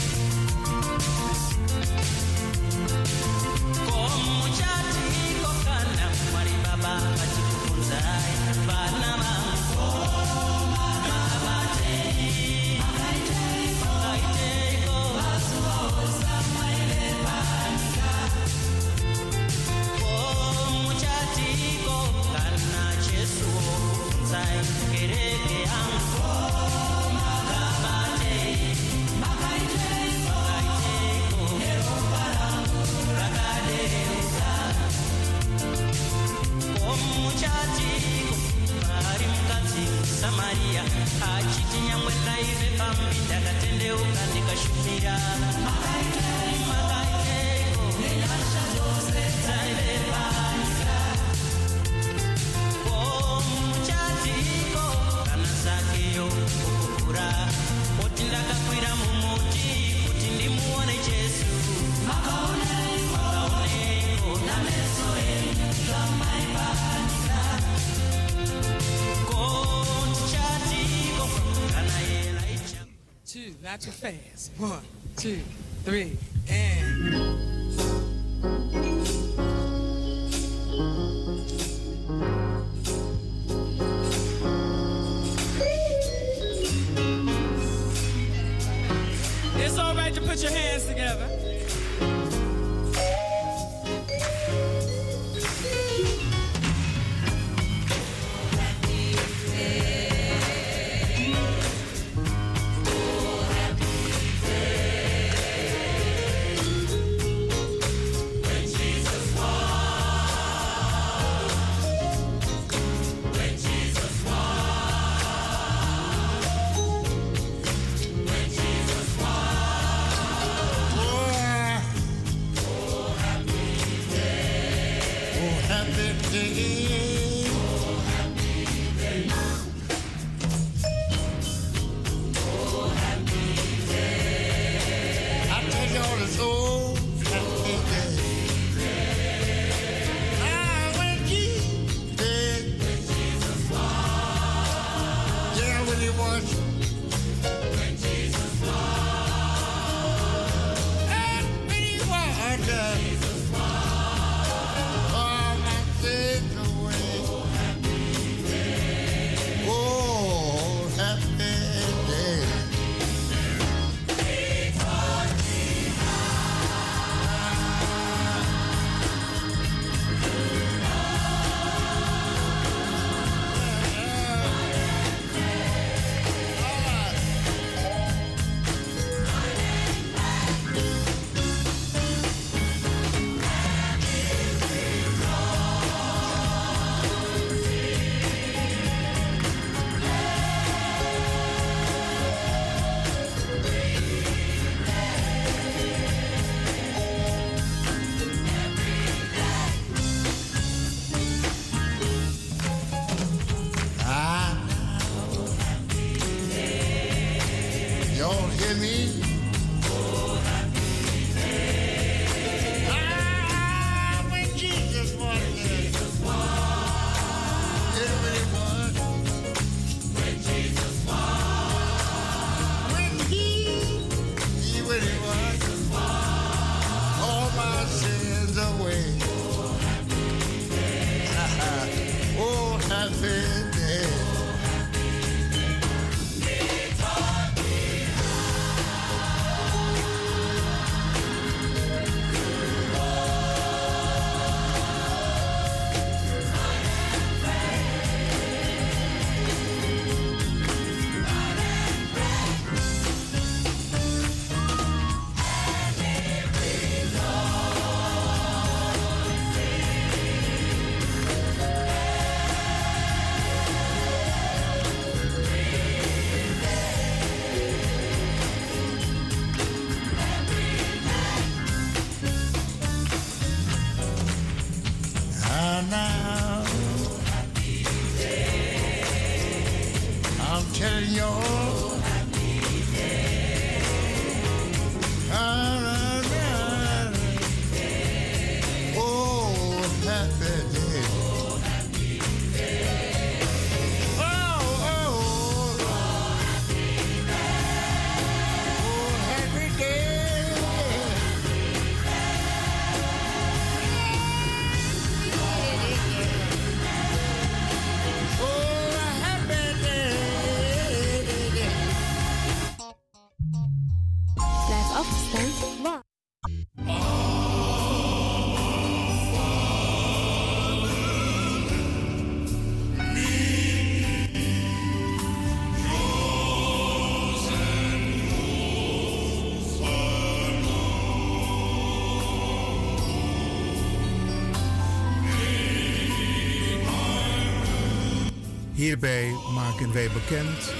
Hierbij maken wij bekend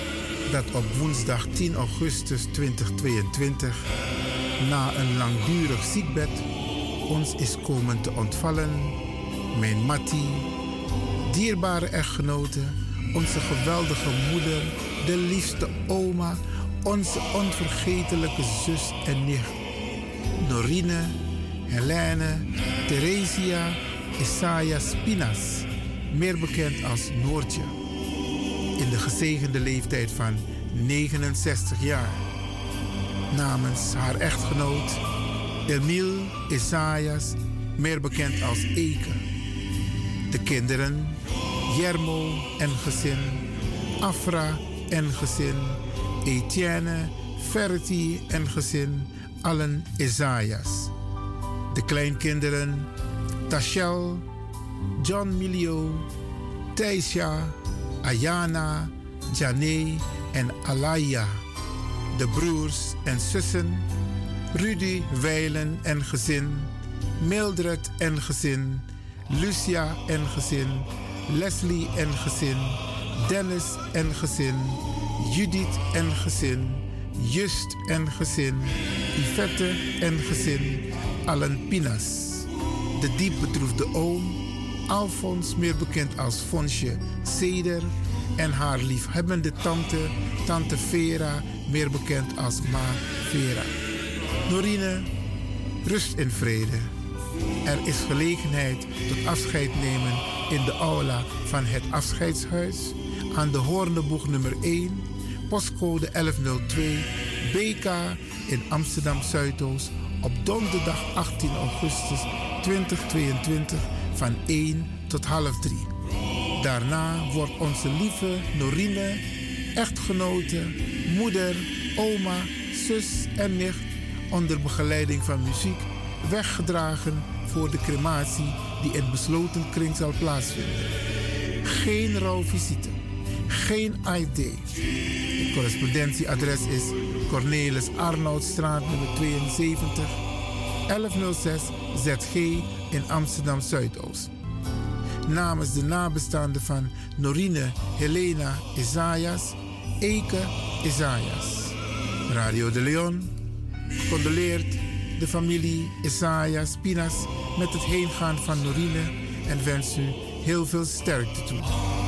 dat op woensdag 10 augustus 2022 na een langdurig ziekbed ons is komen te ontvallen mijn Matti, dierbare echtgenote, onze geweldige moeder, de liefste oma, onze onvergetelijke zus en nicht, Norine, Helene, Theresia, Isaiah Spinas, meer bekend als Noortje, de gezegende leeftijd van 69 jaar. Namens haar echtgenoot Emile Isaias, meer bekend als Eke. De kinderen Jermo en gezin, Afra en gezin, Etienne, Ferti en gezin, allen Isaias. De kleinkinderen Tachel, John Milio, Thijsja, Ayana, Jane en Alaya. De broers en zussen Rudy Weilen en gezin, Mildred en gezin, Lucia en gezin, Leslie en gezin, Dennis en gezin, Judith en gezin, Just en gezin, Yvette en gezin, Allen Pinas. De diep bedroefde oom, Alfons, meer bekend als Fonsje Seder, en haar liefhebbende tante, tante Vera, meer bekend als Ma Vera. Norine, rust in vrede. Er is gelegenheid tot afscheid nemen in de aula van het afscheidshuis aan de Hoorneboeg nummer 1, postcode 1102, BK in Amsterdam Zuidoost op donderdag 18 augustus 2022 van 1 tot half 3. Daarna wordt onze lieve Norine, echtgenote, moeder, oma, zus en nicht onder begeleiding van muziek weggedragen voor de crematie die in besloten kring zal plaatsvinden. Geen rouwvisite, geen ID. Het correspondentieadres is Cornelis Arnoudstraat nummer 72, 1106 ZG in Amsterdam Zuidoost. Namens de nabestaanden van Norine Helena Isaias, Eke Isaias. Radio de Leon condoleert de familie Isaias Pinas met het heengaan van Norine en wens u heel veel sterkte toe.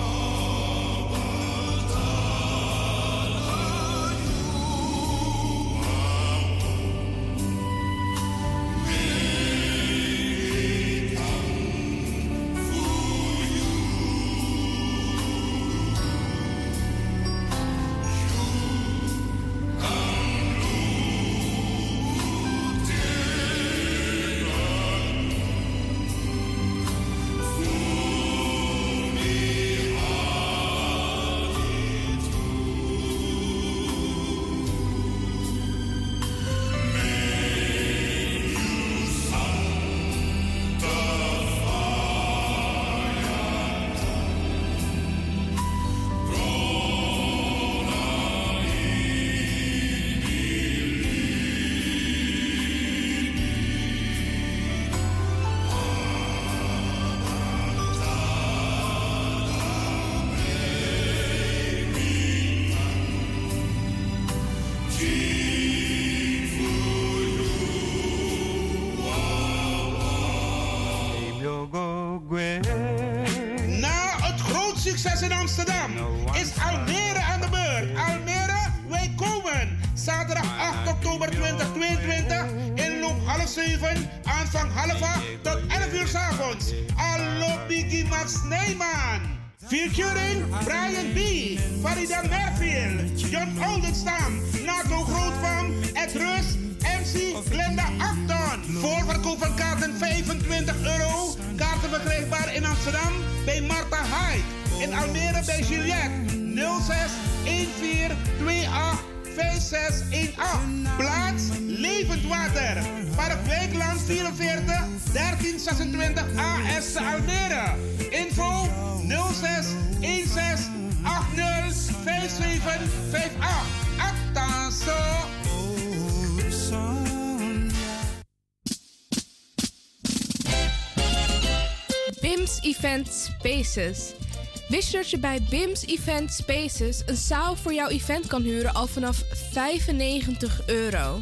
1326 AS Almere. Info 06 16 80 57 58. Attention! BIMS Event Spaces. Wist je dat je bij BIMS Event Spaces een zaal voor jouw event kan huren al vanaf 95 euro?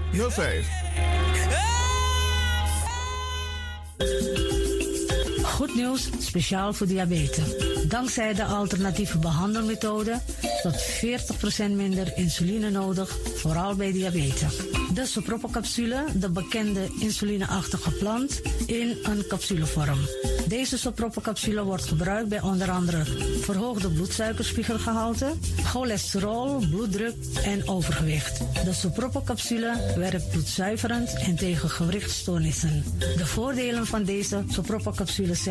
He'll save. Goed nieuws, speciaal voor diabetes. Dankzij de alternatieve behandelmethode tot 40% minder insuline nodig, vooral bij diabetes. De soproppencapsule, de bekende insulineachtige plant, in een capsulevorm. Deze soproppencapsule wordt gebruikt bij onder andere verhoogde bloedsuikerspiegelgehalte, cholesterol, bloeddruk en overgewicht. De soproppencapsule werkt bloedzuiverend en tegen gewrichtstoornissen. De voordelen van deze soproppencapsule zijn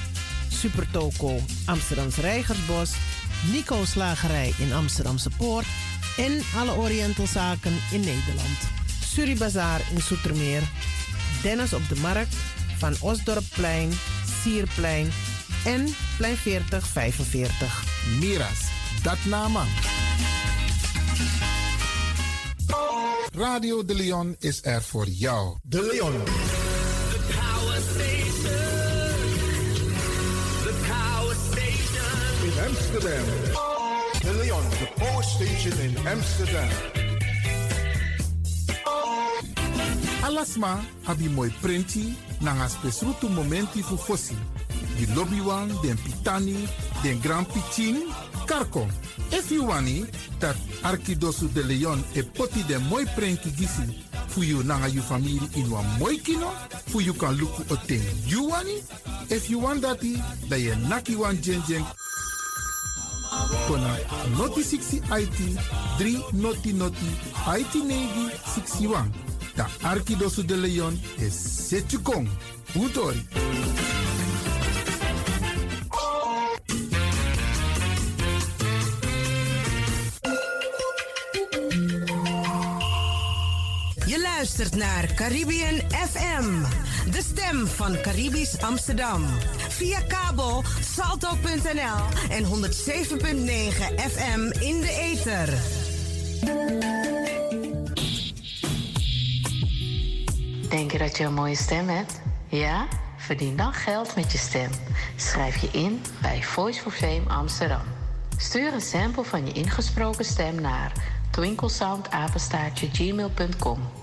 Supertoco Amsterdamse Reigersbos, Nico Slagerij in Amsterdamse Poort en alle Orientalzaken in Nederland. Suribazaar in Soetermeer, Dennis op de Markt, Van Osdorpplein, Sierplein en Plein 40 45. Miras, dat nama. Radio De Leon is er voor jou. De Leon. Amsterdam. De Leon, the Power Station in Amsterdam. Alasma abi moi prenti nanga spesrutu momenti fu fosi. Di lobby wan, den pitani, den grand pitin, karko. If you wani, dat Arkidosu de Leon e poti den moi prenki gisi fu you nanga you family in wan moi kino, fu you kan luku ten you wani. If you want dati, da ye naki wan jen jen kona noti 60 IT 3 noti noti IT negi 61. Da Arkidosu de Leon is Setjukong. Utori. Naar Caribbean FM, de stem van Caribisch Amsterdam. Via kabel salto.nl en 107.9 FM in de ether. Denk je dat je een mooie stem hebt? Ja? Verdien dan geld met je stem. Schrijf je in bij Voice for Fame Amsterdam. Stuur een sample van je ingesproken stem naar twinklesoundapenstaartje.gmail.com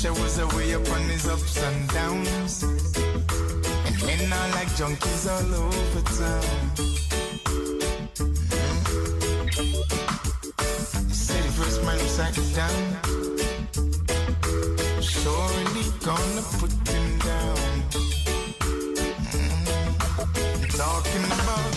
Pusher was away up on his ups and downs. And men are like junkies all over town. Say the first man upside down. Surely gonna put him down. Mm. Talking about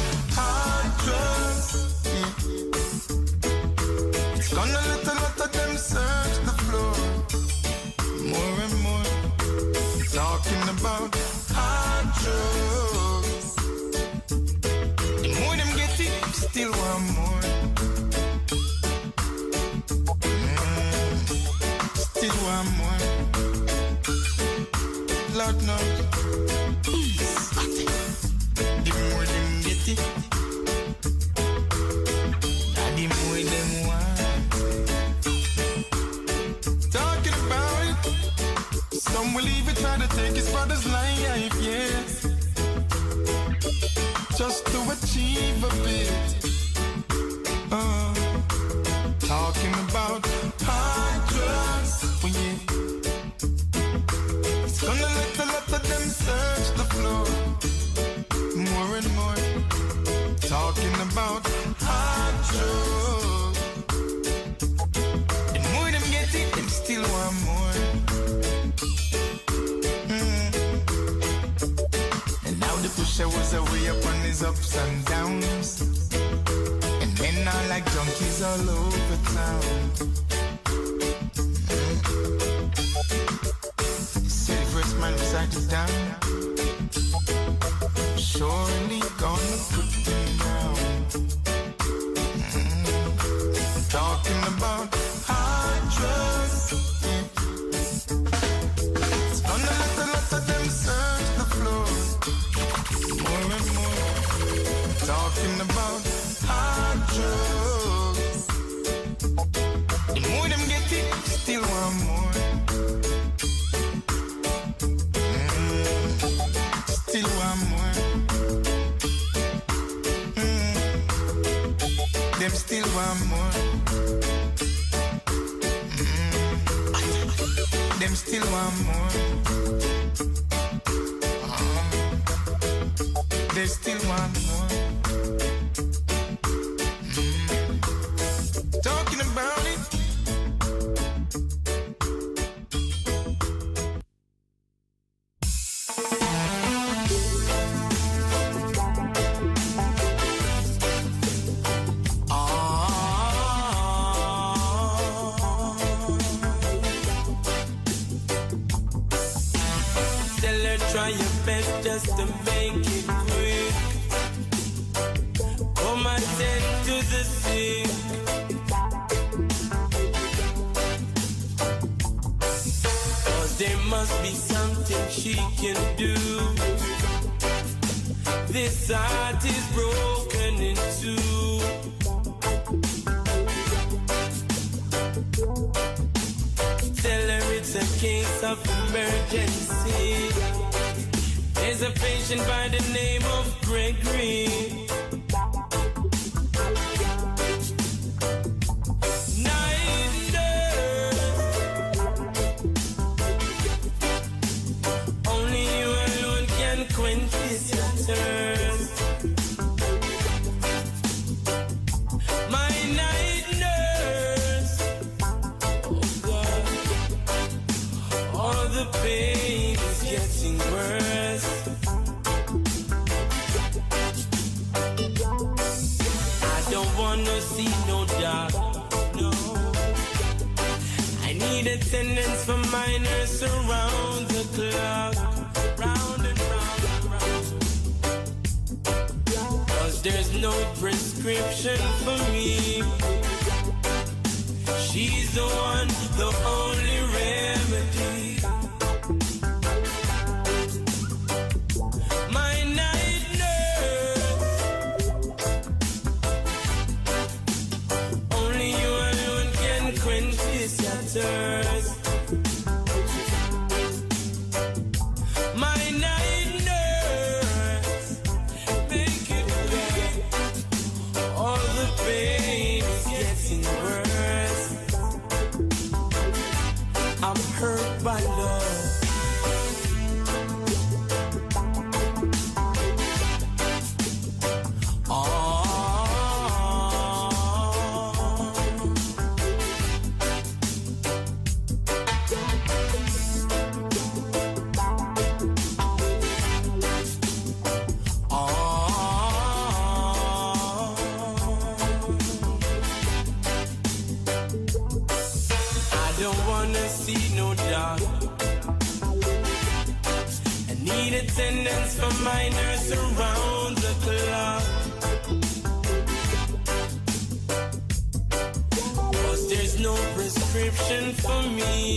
all over town.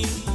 Me.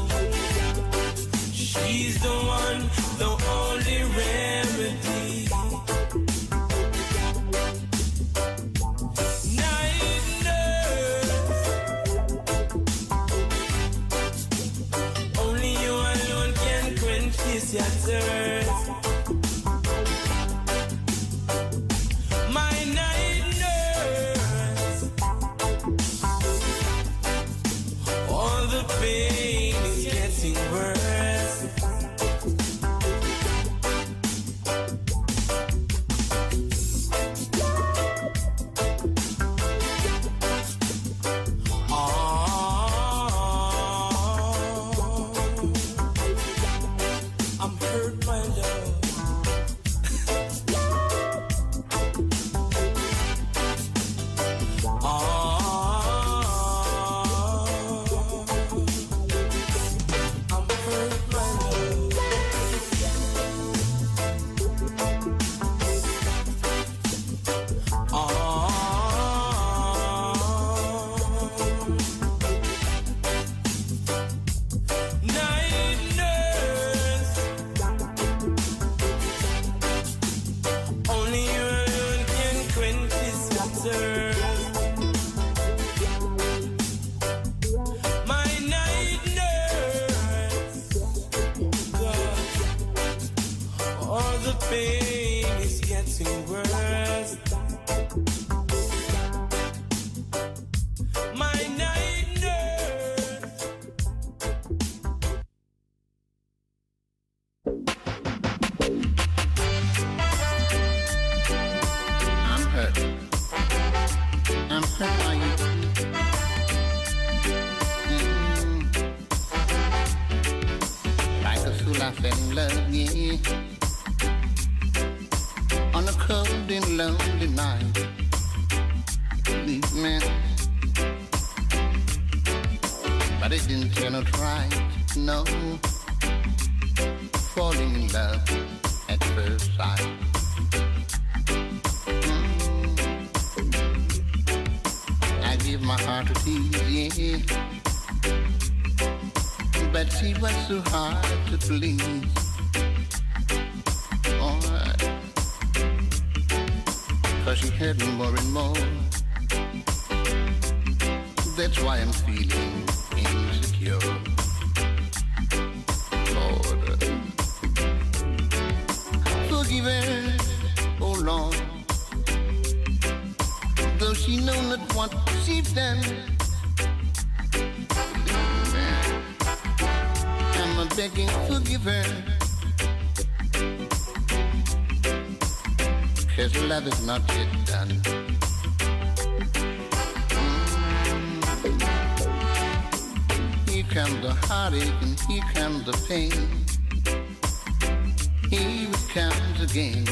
again.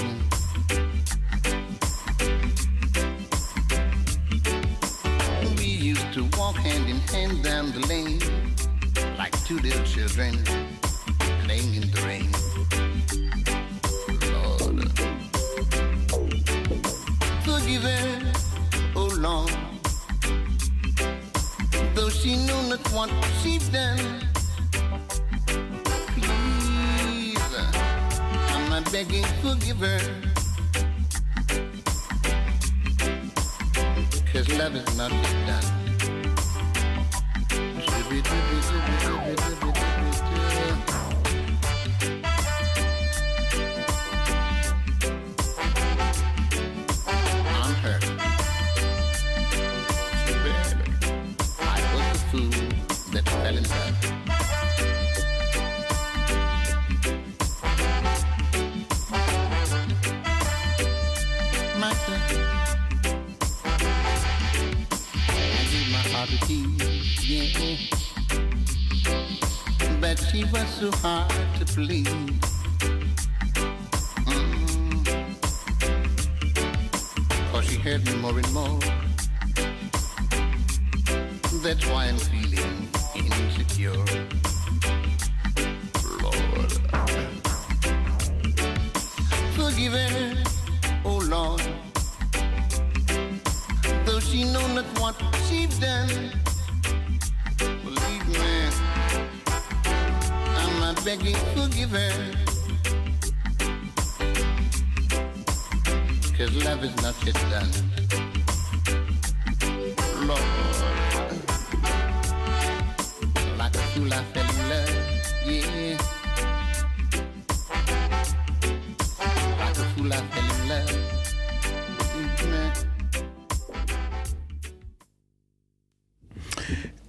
We used to walk hand in hand down the lane like two little children. hard to please.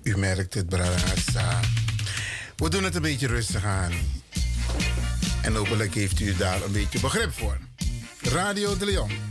U merkt het, Brarasa. We doen het een beetje rustig aan. En hopelijk heeft u daar een beetje begrip voor. Radio de Leon.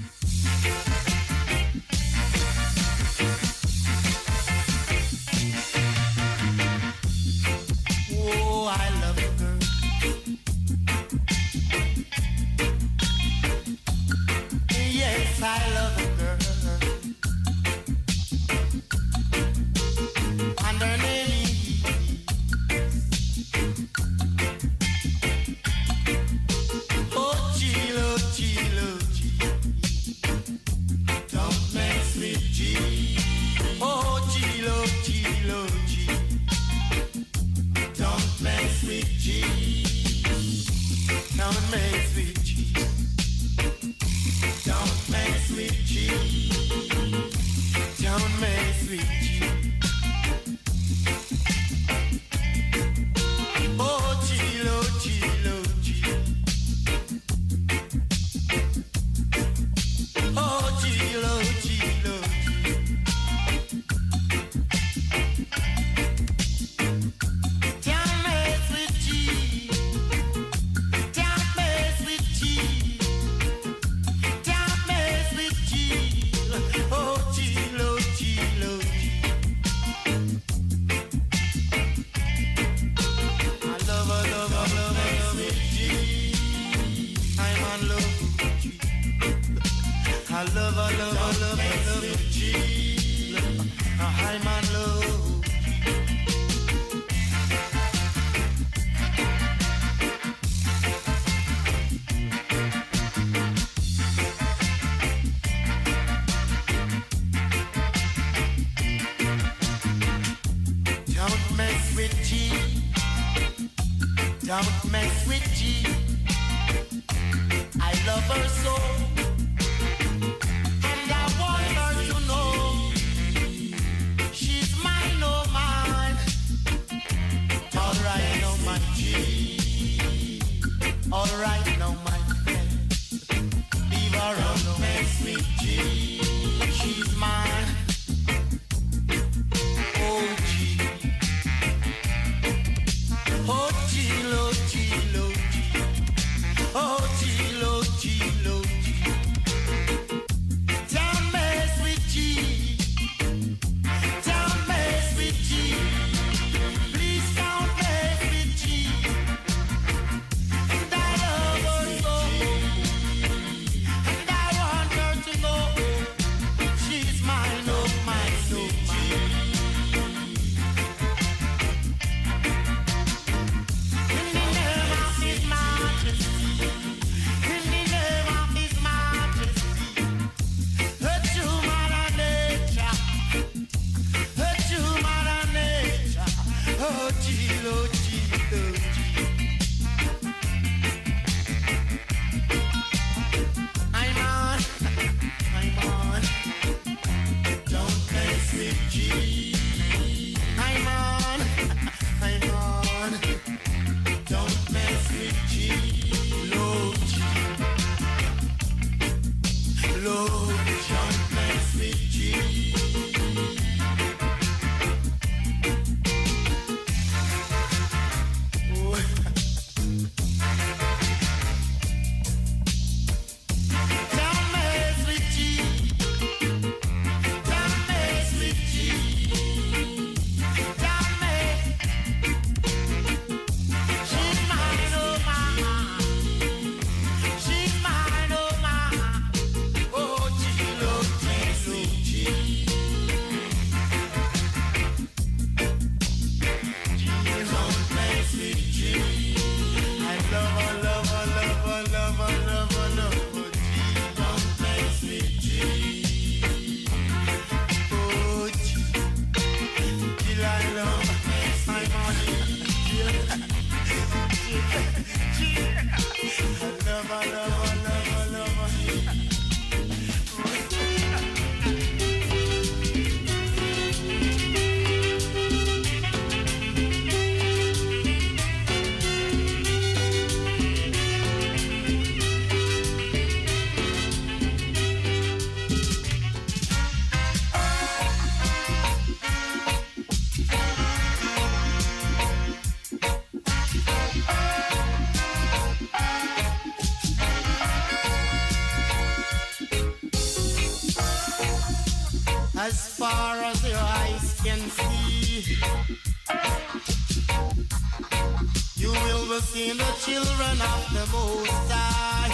seeing the children of the Most High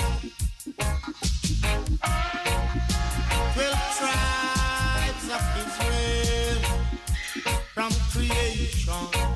twelve tribes of Israel from creation.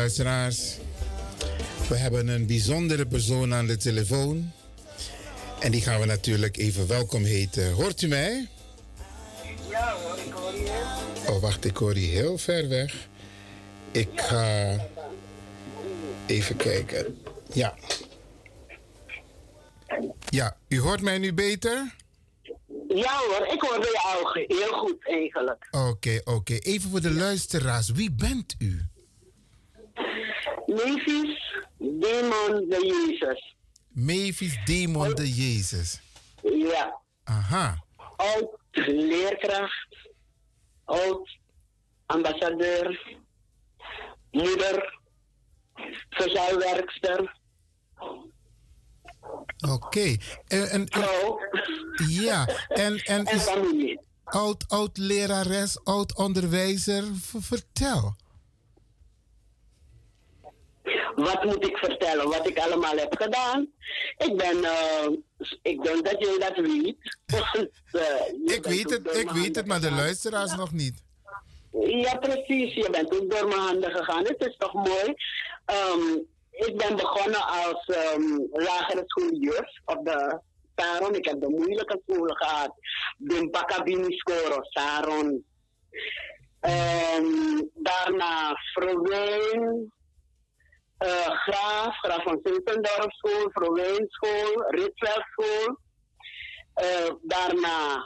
luisteraars. We hebben een bijzondere persoon aan de telefoon. En die gaan we natuurlijk even welkom heten. Hoort u mij? Ja hoor, ik hoor je. Oh, wacht, ik hoor je heel ver weg. Ik ga even kijken. Ja. Ja, u hoort mij nu beter? Ja hoor, ik hoor bij ogen, heel goed eigenlijk. Oké, oké. Even voor de luisteraars, wie bent u? Mavis Demon de Jezus. Mavis Demon de Jezus. Ja. Aha. Oud leerkracht, oud ambassadeur, moeder, sociaal werkster. Oké. Okay. En, ja, en, en. Oud, oud lerares, oud onderwijzer, vertel. Wat moet ik vertellen? Wat ik allemaal heb gedaan? Ik ben, eh, ik denk dat jij dat weet. Eh, Ik weet het, ik weet het, maar de luisteraars nog niet. Ja, precies. Je bent ook door mijn handen gegaan. Het is toch mooi. Ehm, ik ben begonnen als ehm, lagere schooljuf op de Saron. Ik heb de moeilijke scholen gehad. Bimpakabini Skoro, Saron. Ehm, daarna Verween, eh, Graaf, Graaf van School, Verween School. Eh, daarna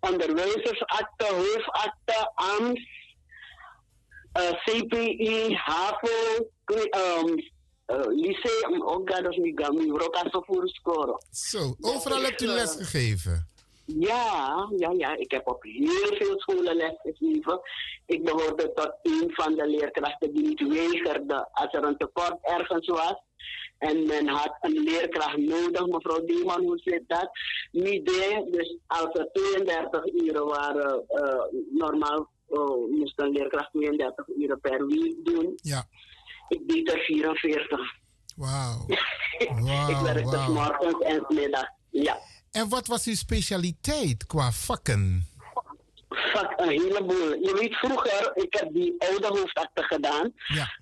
onderwijzersakte, hoofdakte, AMS, eh, CPI, HAVO, um, lyceum, ook dat is niet voor scoren. Zo, overal hebt u les gegeven. Ja, ja, ja, ik heb op heel veel scholen les gegeven. Ik behoorde tot een van de leerkrachten die niet weigerde als er een tekort ergens was. En men had een leerkracht nodig, mevrouw Deeman, hoe zit dat? Niet deed, dus als er 32 uren waren, eh, normaal eh, moest een leerkracht 32 uren per week doen. Ja. Ik deed er 44. Wauw. ik Wauw, werkte. 's morgens en 's middags. Ja. En wat was uw specialiteit qua vakken? Vak, een heleboel. Je weet vroeger, ik heb die oude hoofdakte gedaan.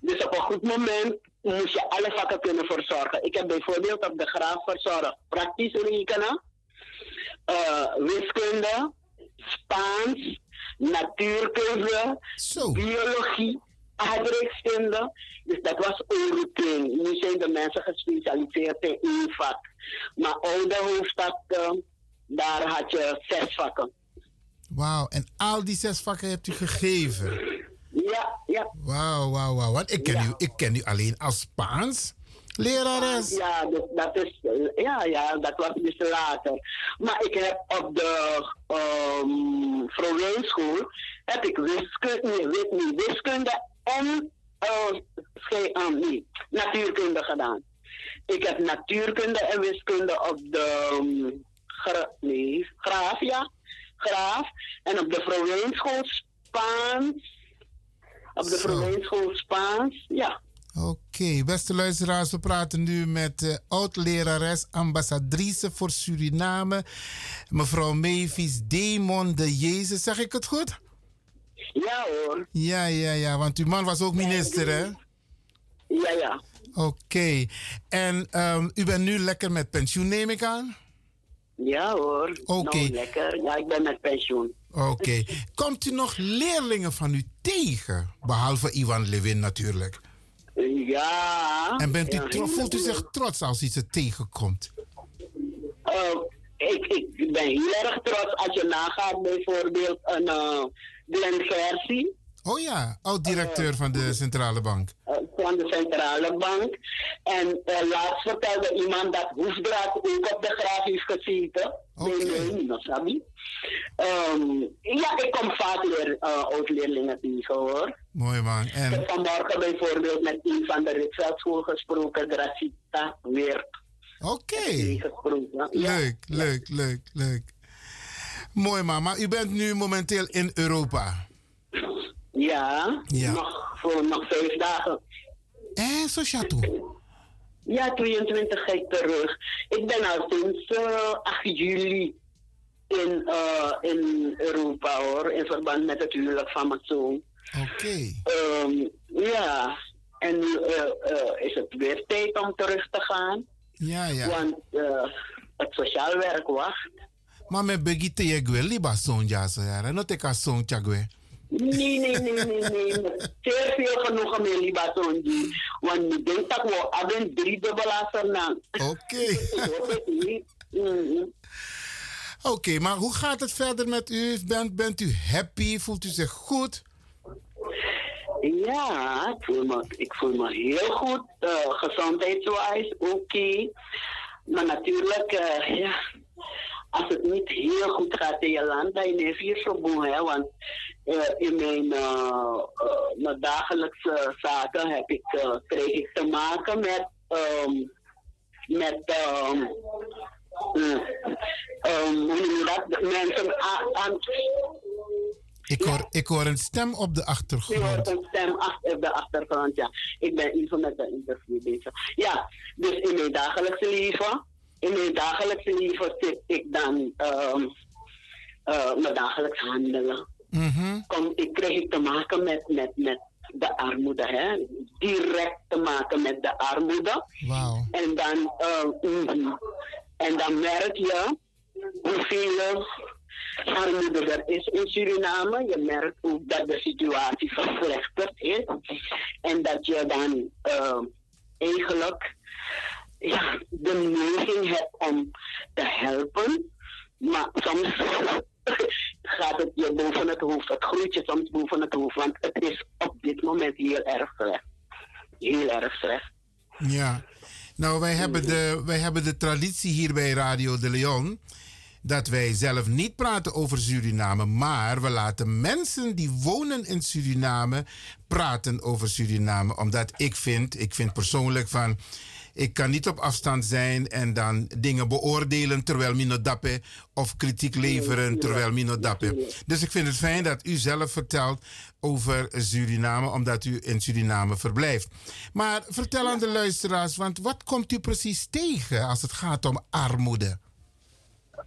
Dus op een goed moment moest je alle vakken kunnen verzorgen. Ik heb bijvoorbeeld op de graaf verzorgd praktisch rekenen, eh, wiskunde, Spaans, natuurkunde, biologie, aardrijkskunde. Dus dat was routine. Nu zijn de mensen gespecialiseerd in één vak. Maar oude hoofdakte, daar had je zes vakken. Wauw, en al die zes vakken hebt u gegeven? Ja, ja. Wauw, wauw, wauw. Want ik ken, u, ik ken u alleen als Spaans lerares. Ja, dus dat is, eh, ja, ja, dat was dus later. Maar ik heb op de um, Vrouwenschool heb ik wiskunde, nee, nee, wiskunde en uh, nee, natuurkunde gedaan. Ik heb natuurkunde en wiskunde op de um, gra, nee, graaf, ja, graaf. En op de Vrouwenschool Spaans. Op de Vrouwenschool Spaans, ja. Oké, beste luisteraars, we praten nu met eh, oud-lerares, ambassadrice voor Suriname, mevrouw Mavis Demon de Jezus. Zeg ik het goed? Ja hoor. Ja, ja, ja, want uw man was ook minister, hè? Ja, ja. Oké, en ehm, u bent nu lekker met pensioen, neem ik aan? Ja hoor. Oké. Nou, lekker. Ja, ik ben met pensioen. Oké. Komt u nog leerlingen van u tegen? Behalve Ivan Levin natuurlijk. Ja. En bent u Ja, voelt u zich trots als iets er tegenkomt? Eh, ik, ik ben heel erg trots als je nagaat bijvoorbeeld een uh, Glenn Gersie. Oh ja, oud-directeur van de Centrale Bank. eh, van de centrale bank. En eh, laatst vertelde iemand dat Hoefdraad ook op de graaf heeft gezeten. Nee, nee, niet nog, Sabi. Ehm, ja, ik kom vaak leer, uh, oud-leerlingen tegen hoor. Mooi man. Ik En heb vanmorgen bijvoorbeeld met een van de Ritveldschool gesproken, Gracita Weert. Oké. gesproken. leuk, leuk, leuk, leuk. Mooi man, maar u bent nu momenteel in Europa. Ja, Ja. Nog, voor nog vijf dagen. Eh, zo. Ja, 22 ga ik terug. Ik ben al sinds eh, 8 juli in, eh, in Europa hoor, in verband met het huwelijk van mijn zoon. Oké. Ehm, ja, en nu eh, eh, is het weer tijd om terug te gaan. Ja, ja. Want eh, het sociaal werk wacht. Maar met begite je gwe liba zo'n jazz, ja. Not ik als zo'n. Nee, nee, nee, nee, nee. Zeer veel genoegen met Libatonji. Want ik denk dat we hebben drie na. Oké. Oké, maar hoe gaat het verder met u? Bent, bent u happy? Voelt u zich goed? Ja, ik voel me, ik voel me heel goed. Uh, gezondheidswijs, oké. Maar natuurlijk, uh, ja, als het niet heel goed gaat in je land, dan is je zo boe, hè. Want eh, in mijn, eh, eh, mijn dagelijkse zaken heb ik, kreeg ik te maken met, ehm, met ehm, ehm, dat? Mensen aan, Ik hoor, ik hoor een stem op de achtergrond. hoort een stem achter, op de achtergrond, ja. Ik ben even met de interview bezig. Ja, dus in mijn dagelijkse leven, in mijn dagelijkse leven zit ik dan ehm eh, mijn dagelijks handelen. Kom, ik kreeg te maken met, met, met de armoede, hè. Direct te maken met de armoede. En dan, eh, mhm. en dan merk je hoeveel armoede er is in Suriname. Je merkt ook dat de situatie verslechterd is. En dat je dan eh, eigenlijk ja, de neiging hebt om te helpen. Maar soms gaat het je boven het hoofd. Het groeit je soms boven het hoofd. Want het is op dit moment heel erg slecht. Heel erg slecht. Ja. Nou, wij hebben, de, wij hebben de traditie hier bij Radio de Leon. Dat wij zelf niet praten over Suriname. Maar we laten mensen die wonen in Suriname praten over Suriname. Omdat ik vind, ik vind persoonlijk van. Ik kan niet op afstand zijn en dan dingen beoordelen terwijl Mino Dappe of kritiek leveren terwijl Mino Dappe. Dus ik vind het fijn dat u zelf vertelt over Suriname, omdat u in Suriname verblijft. Maar vertel aan de luisteraars, want wat komt u precies tegen als het gaat om armoede?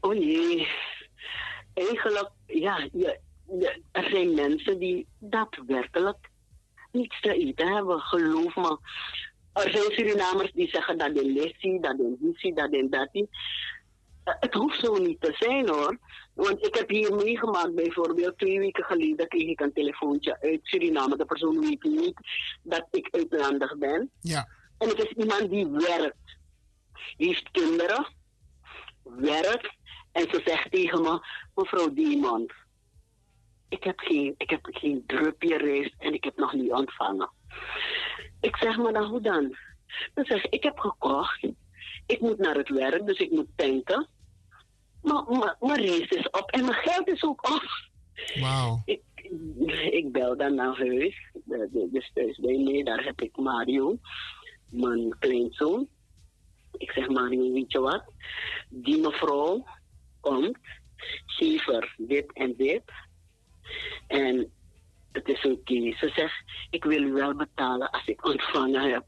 O jee. Eigenlijk, ja, je, je- er zijn mensen die daadwerkelijk niets te eten hebben. Geloof me. Er zijn Surinamers die zeggen dat in Lessie, dat in Hissie, dat in Dati. Eh, Het hoeft zo niet te zijn hoor. Want ik heb hier meegemaakt, bijvoorbeeld twee weken geleden kreeg ik een telefoontje uit Suriname. De persoon weet niet dat ik uitlandig ben. Ja. En het is iemand die werkt. Die heeft kinderen, werkt. En ze zegt tegen me, mevrouw Diemond, ik heb geen, ik heb geen drupje rijst en ik heb nog niet ontvangen. Ik zeg maar dan hoe dan? Dan zeg ik, ik heb gekocht. Ik moet naar het werk, dus ik moet tanken. Maar, maar mijn rijst is op en mijn geld is ook op. Wauw. Ik, ik bel dan naar huis. Dus thuis bij mij, daar heb ik Mario, mijn kleinzoon. Ik zeg Mario, weet je wat? Die mevrouw komt, geef er dit en dit. En het is oké. Ze zegt, ik wil u wel betalen als ik ontvangen heb.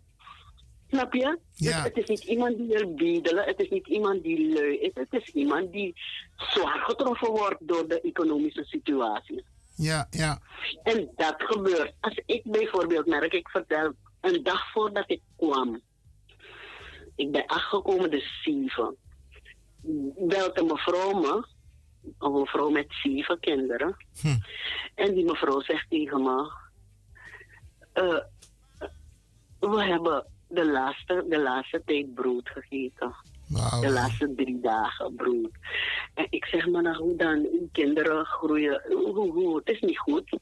Snap je? Dus het is niet iemand die wil bedelen, het is niet iemand die lui is, het is iemand die zwaar getroffen wordt door de economische situatie. Ja, ja. En dat gebeurt. Als ik bijvoorbeeld merk, ik vertel, een dag voordat ik kwam, ik ben aangekomen de zeven, belt een mevrouw me, een mevrouw met zeven kinderen, en die mevrouw zegt tegen me, eh, we hebben de laatste, de laatste tijd brood gegeten. De laatste drie dagen brood. En ik zeg maar, nou, hoe dan? Uw kinderen groeien. Hoe, hoe, hoe? Het is niet goed.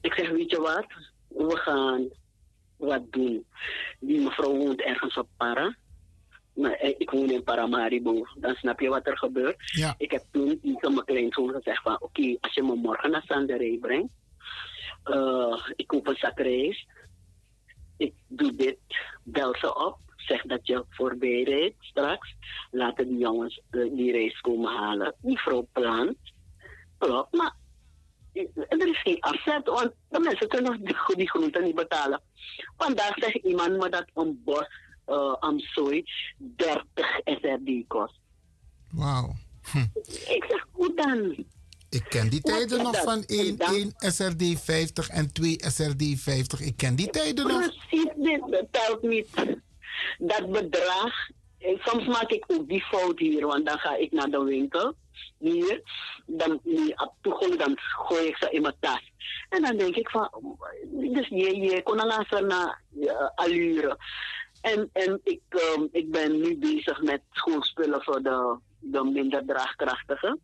Ik zeg, weet je wat? We gaan wat doen. Die mevrouw woont ergens op Para. Maar eh, ik woon in Paramaribo. Dan snap je wat er gebeurt. Ik heb toen tegen mijn kleinzoon gezegd van... Oké, als je me morgen naar Sanderij brengt... eh, ik koop een zak rijst. Ik doe dit. Bel ze op. Zeg dat je voorbij rijdt straks. Laten die jongens eh, die rijst komen halen. Die vrouw plant. Klopt, maar er is geen afzet, want de mensen kunnen die, die groenten niet betalen. Vandaag zegt iemand me dat een bos uh, amsooi 30 SRD kost. Wauw. Ik zeg, hoe dan? Ik ken die tijden nog dat? van 1, 1 SRD 50 en 2 SRD 50. Ik ken die tijden nog. Precies, dit telt niet. Dat bedrag, eh, soms maak ik ook die fout hier, want dan ga ik naar de winkel, hier, dan, die op toegang, dan gooi ik ze in mijn tas. En dan denk ik van, dus je, je kon al naar uh, allure. En, en ik, um, ik ben nu bezig met schoolspullen voor de, de minder draagkrachtigen.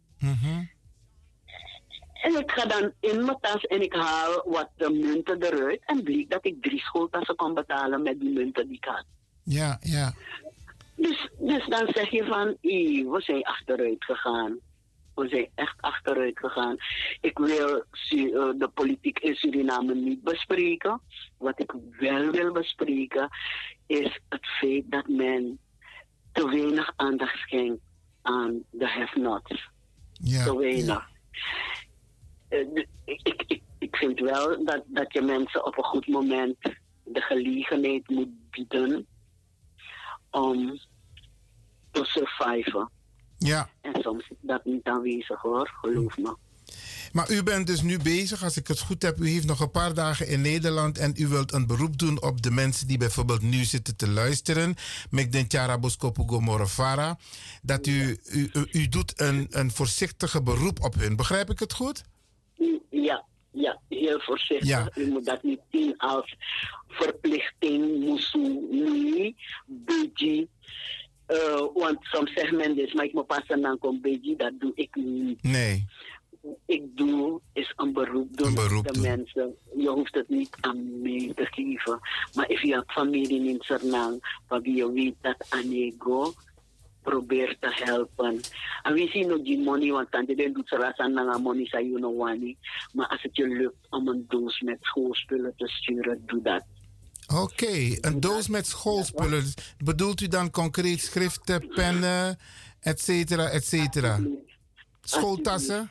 En ik ga dan in mijn tas en ik haal wat de munten eruit. En bleek dat ik drie schooltassen kon betalen met die munten die ik had. Ja, ja. Dus, dus dan zeg je van, "Ih, we zijn achteruit gegaan. We zijn echt achteruit gegaan. Ik wil eh, de politiek in Suriname niet bespreken. Wat ik wel wil bespreken is het feit dat men te weinig aandacht schenkt aan de have-nots. Ja, te weinig. Eh, ik, ik, ik vind wel dat, dat je mensen op een goed moment de gelegenheid moet bieden om te surviven. Ja. En soms is dat niet aanwezig hoor, geloof me. Maar u bent dus nu bezig, als ik het goed heb, u heeft nog een paar dagen in Nederland en u wilt een beroep doen op de mensen die bijvoorbeeld nu zitten te luisteren. Met den Tjara Boskopugo Morofara. Dat u, u, u, doet een, een voorzichtige beroep op hun. Begrijp ik het goed? Ja, ja, heel voorzichtig. Ja. U moet dat niet zien als verplichting, moesu, nee, beji. Eh, want soms zegt men dus, maar ik moet passen dan kom beji, dat doe ik niet. Nee. Ik doe is een beroep doen op de doen. mensen. Je hoeft het niet aan mij te geven. Maar als je hebt familie in Sernang, waar je weet dat Anego probeert te helpen. En we zien ook die money, want dan doet ze rasan na money know wani. Maar als het je lukt om een doos met schoolspullen te sturen, doe dat. Oké, een doos met schoolspullen. Bedoelt u dan concreet schriften, pennen, et cetera, et cetera? Schooltassen?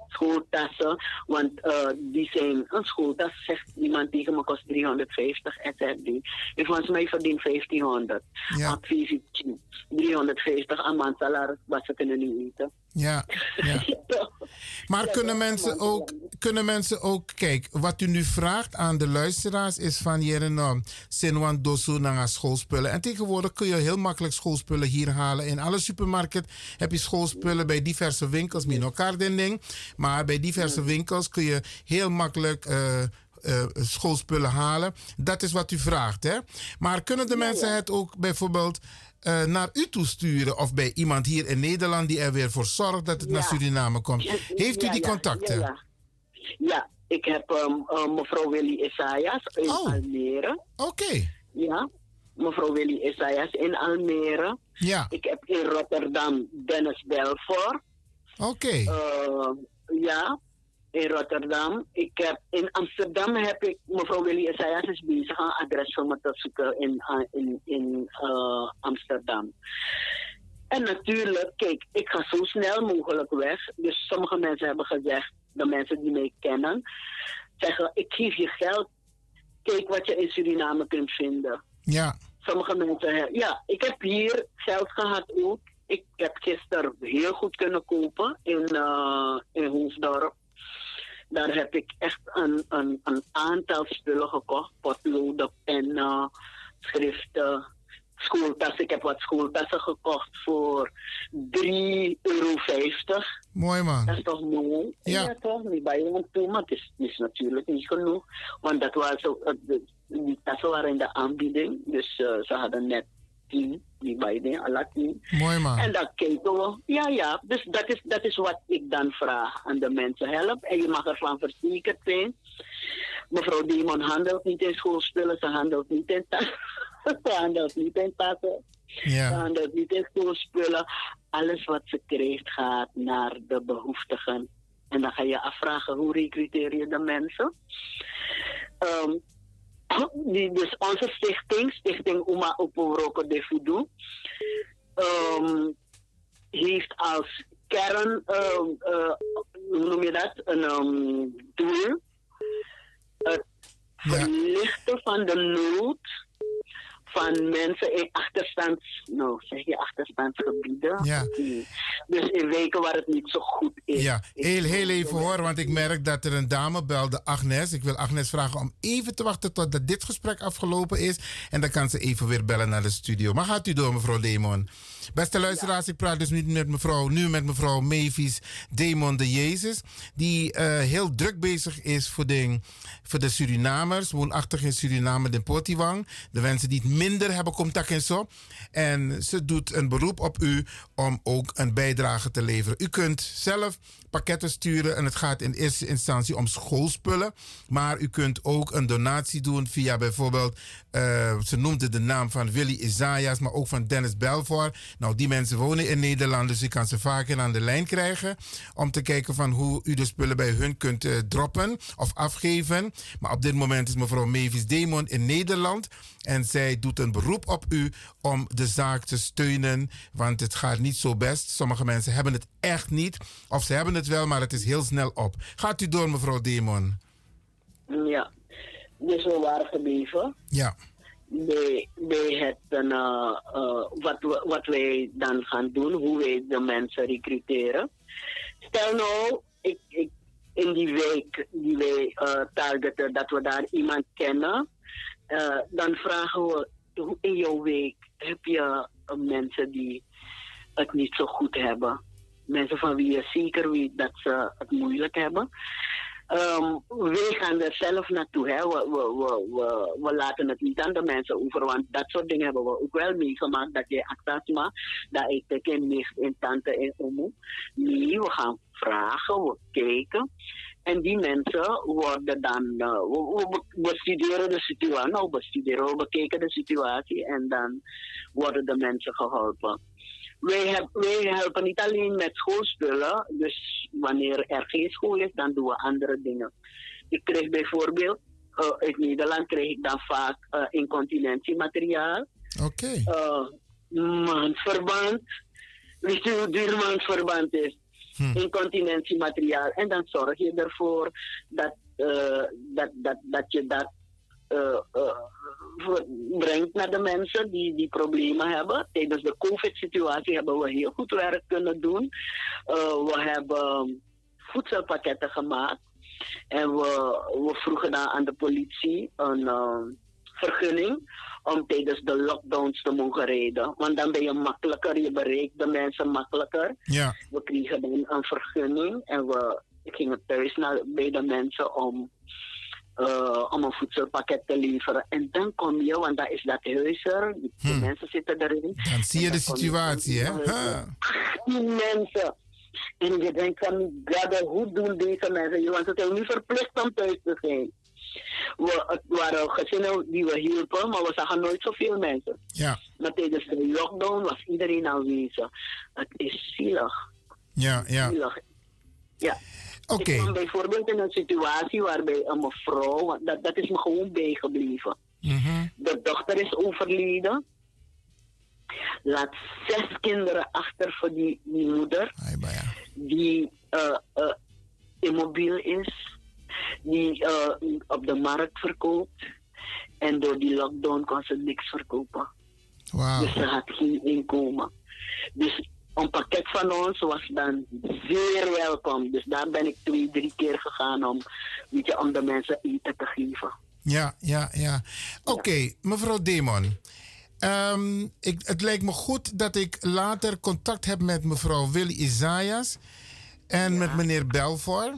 Schooltassen, want eh, die zijn, een schooltas zegt iemand tegen me kost 350 SRD. Ik volgens mij verdien 1500. Ja. Advies is cheap. 350 aan maand salaris, wat ze kunnen niet eten. Ja, ja. Maar kunnen mensen ook, kunnen mensen ook, kijk, wat u nu vraagt aan de luisteraars is van Jerenom, Sinwan Dosu naar schoolspullen. En tegenwoordig kun je heel makkelijk schoolspullen hier halen. In alle supermarkten heb je schoolspullen bij diverse winkels, min elkaar den ding. Maar bij diverse winkels kun je heel makkelijk eh, eh, schoolspullen halen. Dat is wat u vraagt, hè? Maar kunnen de mensen het ook bijvoorbeeld eh, naar u toe sturen of bij iemand hier in Nederland die er weer voor zorgt dat het naar Suriname komt? Heeft u die contacten? Ja, ik heb ehm, eh, mevrouw Willy Isaias in Almere. Oh. Oké. Ja, mevrouw Willy Isaias in Almere. Ja. Ik heb in Rotterdam Dennis Belfort. Oké. Eh, ja, in Rotterdam. Ik heb, in Amsterdam heb ik, mevrouw Willy Isaias is bezig een adres voor me te zoeken in, eh, in, in eh, Amsterdam. En natuurlijk, kijk, ik ga zo snel mogelijk weg. Dus sommige mensen hebben gezegd, de mensen die mij kennen, zeggen, ik geef je geld. Kijk wat je in Suriname kunt vinden. Ja. Sommige mensen ja, ik heb hier geld gehad ook. Ik heb gisteren heel goed kunnen kopen in, eh in Hoofddorp. Daar heb ik echt een, een, een aantal spullen gekocht. Potloden, pennen, schriften, schooltassen. Ik heb wat schooltassen gekocht voor 3,50 euro. Mooi man. Dat is toch mooi? Ja. toch? Niet bij iemand toe, maar het is, is natuurlijk niet genoeg. Want dat was eh, die tassen waren in de aanbieding. Dus eh, ze hadden net 10, niet bij de alle 10. Mooi man. En dat keken we. Ja, ja. Dus dat is, dat is wat ik dan vraag aan de mensen. Help. En je mag ervan verzekerd zijn. Mevrouw Demon handelt niet in schoolspullen. Ze handelt niet in tassen. ze handelt niet in tassen. Ja. Ze handelt niet in schoolspullen. Alles wat ze krijgt gaat naar de behoeftigen. En dan ga je afvragen, hoe recruteer je de mensen? Ehm, die, dus onze stichting, Stichting Uma Oporoko de Fudu, ehm, heeft als kern, eh, hoe noem je dat, een ehm, doel, het verlichten van de nood van mensen in achterstands, nou zeg je achterstandsgebieden. Ja. Dus in weken waar het niet zo goed is. Ja, heel, heel even hoor, want ik merk dat er een dame belde, Agnes. Ik wil Agnes vragen om even te wachten totdat dit gesprek afgelopen is. En dan kan ze even weer bellen naar de studio. Maar gaat u door, mevrouw Demon. Beste luisteraars, ik praat dus nu met mevrouw, nu met mevrouw Mavis Demon de Jezus. Die eh, heel druk bezig is voor de, voor de Surinamers, woonachtig in Suriname, de Potiwang. De mensen die het minder hebben contact en zo. En ze doet een beroep op u om ook een bijdrage te leveren. U kunt zelf pakketten sturen en het gaat in eerste instantie om schoolspullen. Maar u kunt ook een donatie doen via bijvoorbeeld, eh, ze noemde de naam van Willy Isaias, maar ook van Dennis Belfort. Nou, die mensen wonen in Nederland, dus u kan ze vaker aan de lijn krijgen om te kijken van hoe u de spullen bij hun kunt eh, droppen of afgeven. Maar op dit moment is mevrouw Mavis Demon in Nederland en zij doet een beroep op u om de zaak te steunen, want het gaat niet zo best. Sommige mensen hebben het echt niet, of ze hebben het wel, maar het is heel snel op. Gaat u door, mevrouw Demon? Ja, dus we waren gebleven. Ja. Bij, bij het, uh, uh, wat, we, wat wij dan gaan doen, hoe wij de mensen recruteren. Stel nou, ik, ik, in die week die wij uh, targeten, dat we daar iemand kennen, dan vragen we in jouw week heb je mensen die het niet zo goed hebben. Mensen van wie je zeker weet dat ze het moeilijk hebben. Um, wij gaan er zelf naartoe. Hè. We, we, we, we, laten het niet aan de mensen over, want dat soort dingen hebben we ook wel meegemaakt. Dat je actasma, dat ik teken nicht in tante en omo. Nee, we gaan vragen, we kijken. En die mensen worden dan, uh, we, we, we, studeren de situatie, nou, we studeren, we bekijken de situatie en dan worden de mensen geholpen. Wij, heb, wij helpen niet alleen met schoolspullen, dus wanneer er geen school is, dan doen we andere dingen. Ik kreeg bijvoorbeeld, uh, uit Nederland kreeg ik dan vaak uh, incontinentiemateriaal. Oké. Okay. maandverband. Weet je hoe duur maandverband is? Hm. incontinentiemateriaal. En dan zorg je ervoor dat, dat, dat, dat je dat brengt naar de mensen die die problemen hebben. Tijdens de COVID-situatie hebben we heel goed werk kunnen doen. we hebben voedselpakketten gemaakt. En we, we vroegen dan aan de politie een vergunning om tijdens de lockdowns te mogen rijden. Want dan ben je makkelijker, je bereikt de mensen makkelijker. Ja. We kregen dan een vergunning en we gingen thuis naar, bij de mensen om, uh, om een voedselpakket te leveren. En dan kom je, want daar is dat huis er, de Hm. mensen zitten erin. Dan zie je de situatie, hè? Die mensen. En je denkt van, God, hoe doen deze mensen? Want ze zijn niet verplicht om thuis te zijn. We, het waren gezinnen die we hielpen, maar we zagen nooit zoveel mensen. Ja. Maar tijdens de lockdown was iedereen aanwezig. Het is zielig. Ja, ja. Zielig. Ja. Oké. Ik kwam bijvoorbeeld in een situatie waarbij een mevrouw, dat, dat is me gewoon bijgebleven. Mhm. De dochter is overleden. Laat zes kinderen achter voor die, die moeder. Die uh, uh, immobiel is. Die uh, op de markt verkoopt. En door die lockdown kon ze niks verkopen. Wow. Dus ze had geen inkomen. Dus een pakket van ons was dan zeer welkom. Dus daar ben ik twee, drie keer gegaan om, weet je, om de mensen eten te geven. Ja, ja, ja. Oké, ja. mevrouw Demon. Um, ik, het lijkt me goed dat ik later contact heb met mevrouw Willy Isaias en ja. met meneer Belfort.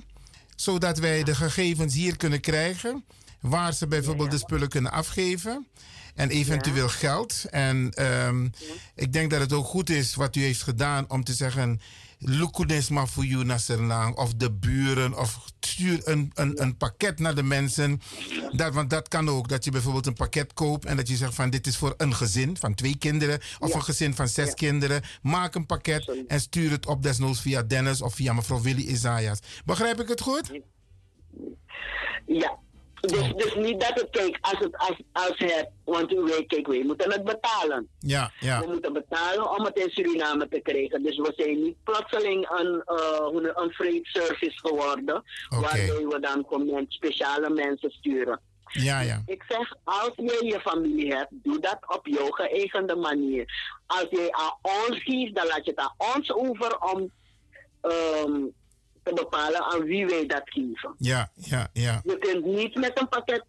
Zodat wij ja. de gegevens hier kunnen krijgen. Waar ze bijvoorbeeld de spullen kunnen afgeven. En eventueel geld. En um, ik denk dat het ook goed is wat u heeft gedaan om te zeggen. Lukunesma voor u Nasserlang of de buren of stuur een, een, een pakket naar de mensen. Dat, want dat kan ook, dat je bijvoorbeeld een pakket koopt en dat je zegt van dit is voor een gezin van twee kinderen of ja. een gezin van zes ja. kinderen. Maak een pakket en stuur het op desnoods via Dennis of via mevrouw Willy Isaias. Begrijp ik het goed? Ja, dus, oh. dus niet dat het, kijk, als het, als, als het, want wij, kijk, wij moeten het betalen. Ja, ja. We moeten betalen om het in Suriname te krijgen. Dus we zijn niet plotseling een, uh, een freight service geworden, okay. waarbij we dan gewoon speciale mensen sturen. Ja, ja. Ik zeg, als je je familie hebt, doe dat op jouw geëigende manier. Als jij aan ons geeft, dan laat je het aan ons over om um, te bepalen aan wie wij dat geven. Ja, ja, ja. Je kunt niet met een pakket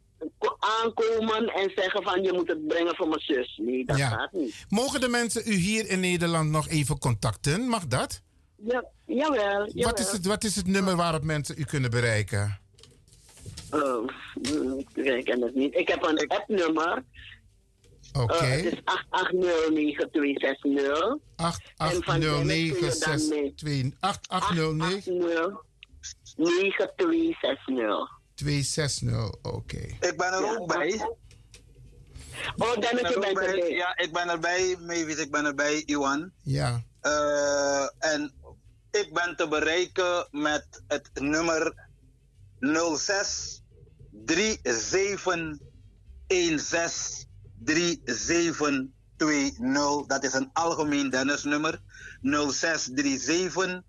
aankomen en zeggen van je moet het brengen voor mijn zus. Nee, dat ja. gaat niet. Mogen de mensen u hier in Nederland nog even contacten? Mag dat? Ja, jawel, jawel. Wat is het, wat is het nummer waarop mensen u kunnen bereiken? Uh, ik ken het niet. Ik heb een appnummer. Oké. Het is 8809-260. En van Dennis kun je dan mee- 8809 9260. 260. Oké. Ik ben er ook bij. Oh, Dennis, Ik ben er erbij. Ja, ik ben erbij. Mavis, ik ben erbij. Iwan. Ja. Eh, en ik ben te bereiken met het nummer 06 37 16 3720. Dat is een algemeen Dennis-nummer. 06 37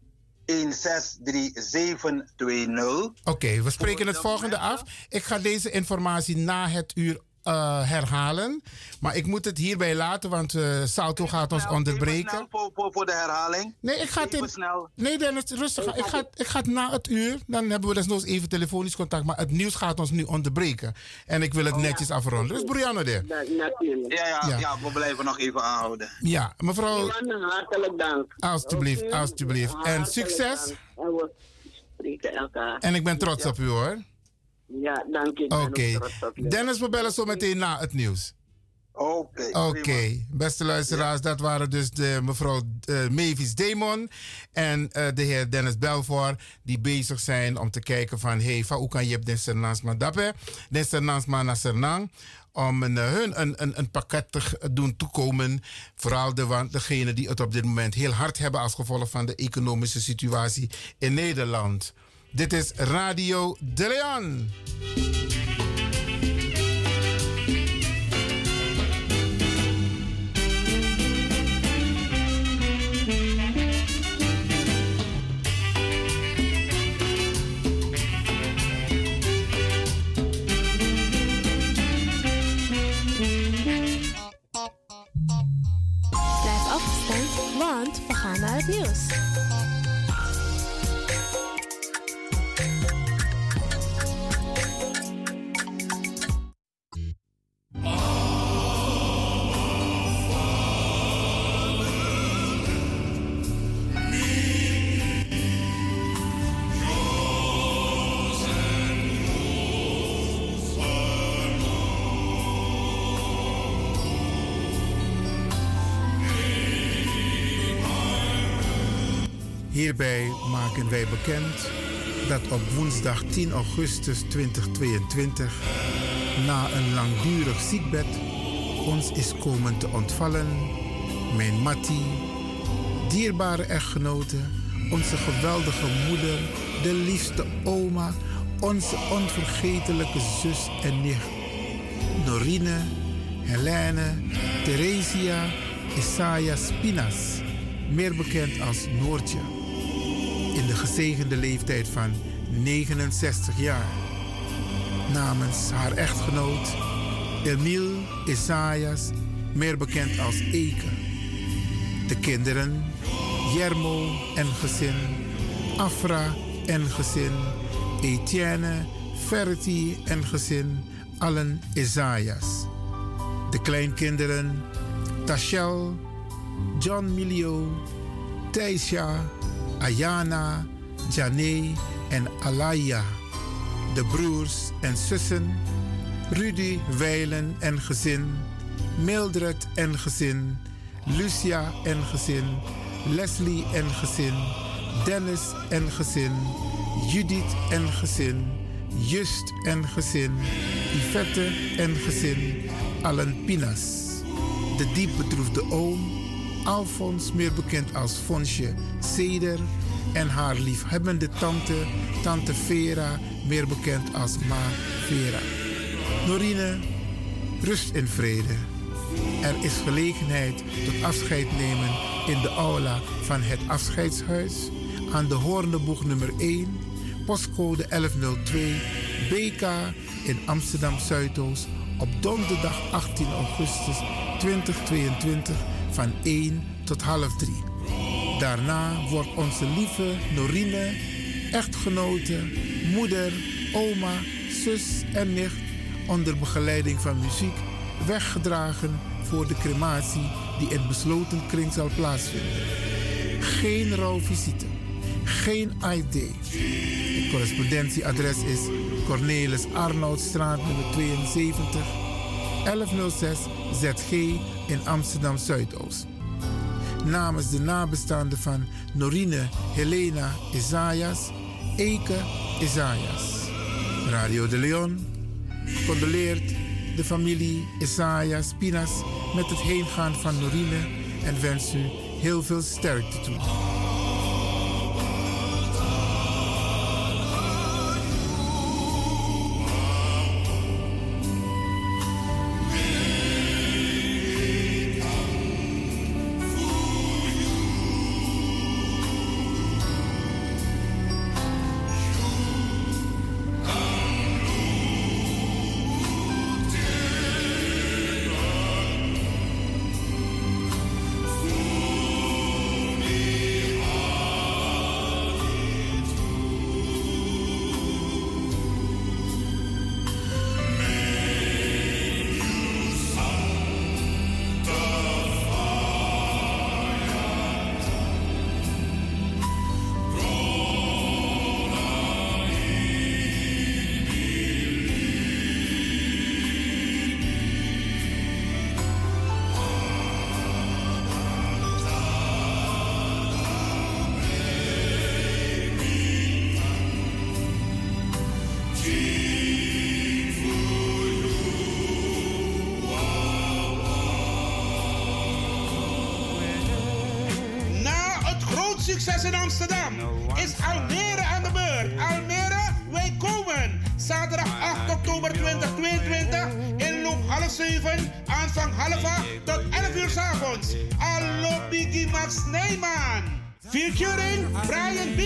16 3720. Oké, we spreken het volgende af. Ik ga deze informatie na het uur eh, herhalen. Maar ik moet het hierbij laten, want eh Salto gaat ons onderbreken. Voor, voor, voor de herhaling. Nee, ik ga het in... Nee, Dennis, rustig. Ik ga, ik ga het na het uur. Dan hebben we desnoods even telefonisch contact. Maar het nieuws gaat ons nu onderbreken. En ik wil het netjes afronden. Dus Brianna er. Natuurlijk. Ja, ja, Ja. ja. we blijven nog even aanhouden. Ja, mevrouw. Iwan, hartelijk dank. Alsjeblieft, alsjeblieft. En succes. dank. En we spreken elkaar. En ik ben trots op u hoor. Ja, dank je. Oké. Dennis, we bellen zo meteen na het nieuws. Oké. Oké, beste luisteraars, dat waren dus de mevrouw eh, Mavis Demon en eh, de heer Dennis Belvoort, die bezig zijn om te kijken van, hey, van hoe kan je op deze nansma dappen, deze nansma naar Sernang, om een, eh, hun een, een, een pakket te doen toekomen, vooral de, want degenen die het op dit moment heel hard hebben als gevolg van de economische situatie in Nederland. Dit is Radio De Leon. Blijf afgestemd, want we gaan naar het nieuws. Hierbij maken wij bekend dat op woensdag 10 augustus 2022 na een langdurig ziekbed ons is komen te ontvallen mijn Matti, dierbare echtgenote, onze geweldige moeder, de liefste oma, onze onvergetelijke zus en nicht, Norine, Helene, Theresia, Isaiah Spinas, meer bekend als Noortje, de gezegende leeftijd van 69 jaar. Namens haar echtgenoot Emile Isaias, meer bekend als Eke. De kinderen Jermo en gezin, Afra en gezin, Etienne, Ferti en gezin, allen Isaias. De kleinkinderen Tachel, John Milio, Thijsja, Ayana, Jane en Alaya. De broers en zussen Rudy Weilen en gezin, Mildred en gezin, Lucia en gezin, Leslie en gezin, Dennis en gezin, Judith en gezin, Just en gezin, Yvette en gezin, allen Pinas. De diep bedroefde oom, Alfons, meer bekend als Fonsje Seder, en haar liefhebbende tante, tante Vera, meer bekend als Ma Vera. Norine, rust in vrede. Er is gelegenheid tot afscheid nemen in de aula van het afscheidshuis aan de Hoorneboeg nummer 1, postcode 1102, BK in Amsterdam Zuidoost op donderdag 18 augustus 2022 van 1 tot half 3. Daarna wordt onze lieve Norine, echtgenote, moeder, oma, zus en nicht onder begeleiding van muziek weggedragen voor de crematie die in besloten kring zal plaatsvinden. Geen rouwvisite, geen ID. Het correspondentieadres is Cornelis Arnoudstraat nummer 72, 1106 ZG in Amsterdam Zuidoost. Namens de nabestaanden van Norine Helena Isaias, Eke Isaias. Radio de Leon condoleert de familie Isaias Pinas met het heengaan van Norine en wens u heel veel sterkte toe. Succes in Amsterdam is Almere aan de beurt. Almere, wij komen. Zaterdag 8 oktober 2022 in loop half 7, aanvang half 8 tot 11 uur 's avonds. Allo Biggie Max Neyman. Featuring Brian B.,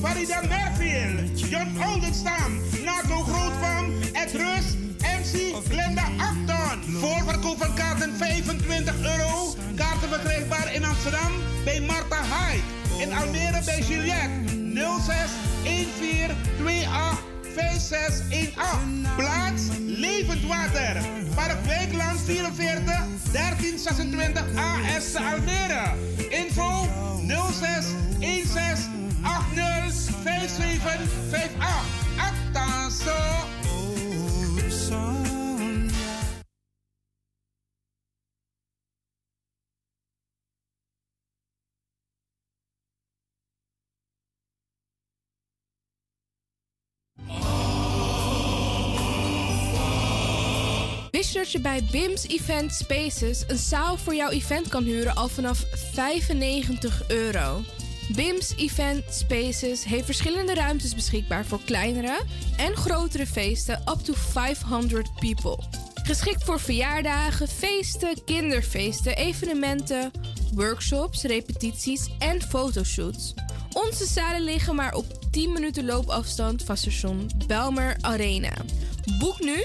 Farida Merfield, John Oldenstam, Bij Juliette 06 14 28 5618. Plaats Levend Water. Park Wijkland 44 1326 AS Almere. Info 06 16 80 5758. Wist dat je bij BIMS Event Spaces een zaal voor jouw event kan huren al vanaf 95 euro? BIMS Event Spaces heeft verschillende ruimtes beschikbaar voor kleinere en grotere feesten up to 500 people. Geschikt voor verjaardagen, feesten, kinderfeesten, evenementen, workshops, repetities en fotoshoots. Onze zalen liggen maar op 10 minuten loopafstand van station Belmer Arena. Boek nu.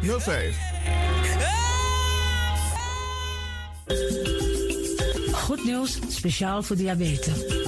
5305. Goed nieuws, speciaal voor diabetes.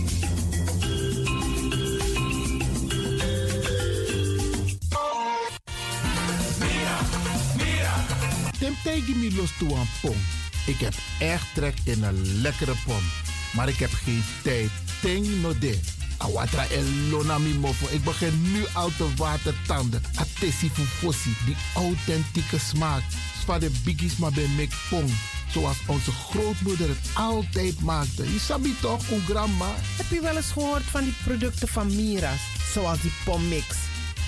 Me los toe pom. Ik heb echt trek in een lekkere pom. Maar ik heb geen tijd. Ting no de. Awatra elona mi mofo. Ik begin nu al te watertanden. Atesi fufosi. Die authentieke smaak. Zwa de biggies maar bij mek pom. Zoals onze grootmoeder het altijd maakte. Je sabi toch, grandma? Heb je wel eens gehoord van die producten van Mira's? Zoals die pommix.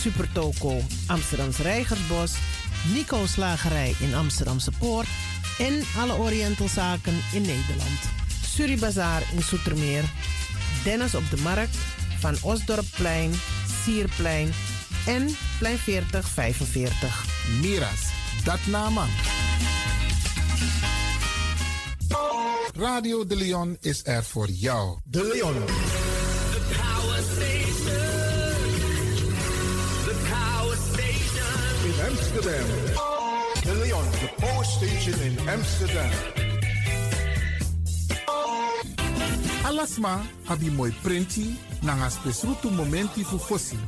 Supertoco Amsterdamse Reigersbos, Nico Slagerij in Amsterdamse Poort en alle Orientalzaken in Nederland. Suribazar in Soetermeer, Dennis op de Markt, Van Osdorpplein, Sierplein en Plein 4045. Miras, dat nama. Radio De Leon is er voor jou. De Leon. The Power Station. Amsterdam. De Leon, the Power Station in Amsterdam. Alasma abi moi prenti nanga spesrutu momenti fu fosi.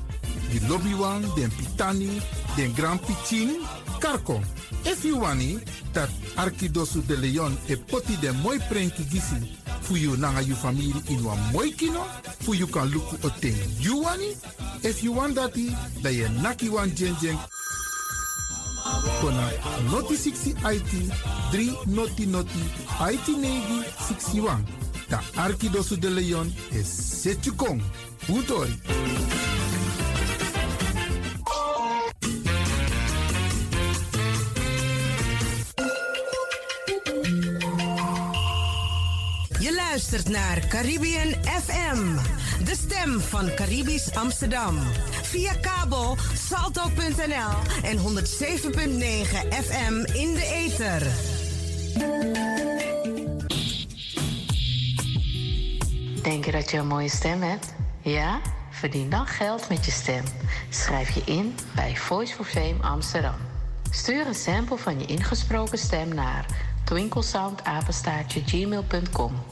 Di lobby wan, den pitani, den grand pitin, karko. If you wani, dat Arkidosu de Leon e poti den moi prenki gisi fu you nanga you family in wan moi kino, fu you kan luku o ten you wani. If you want dati, da ye naki wan jen jen kona noti 60 IT 3 noti noti IT negi 61. Da Arkidosu de Leon is Setchukong. Utori. Naar Caribbean FM, de stem van Caribisch Amsterdam. Via kabel salto.nl en 107.9 FM in de ether. Denk je dat je een mooie stem hebt? Ja? Verdien dan geld met je stem. Schrijf je in bij Voice for Fame Amsterdam. Stuur een sample van je ingesproken stem naar twinklesoundapenstaartje.gmail.com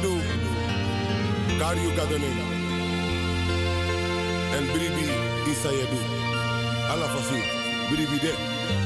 Je gaat doen. En bribi is wat je doet. Alla fasi, bribi de.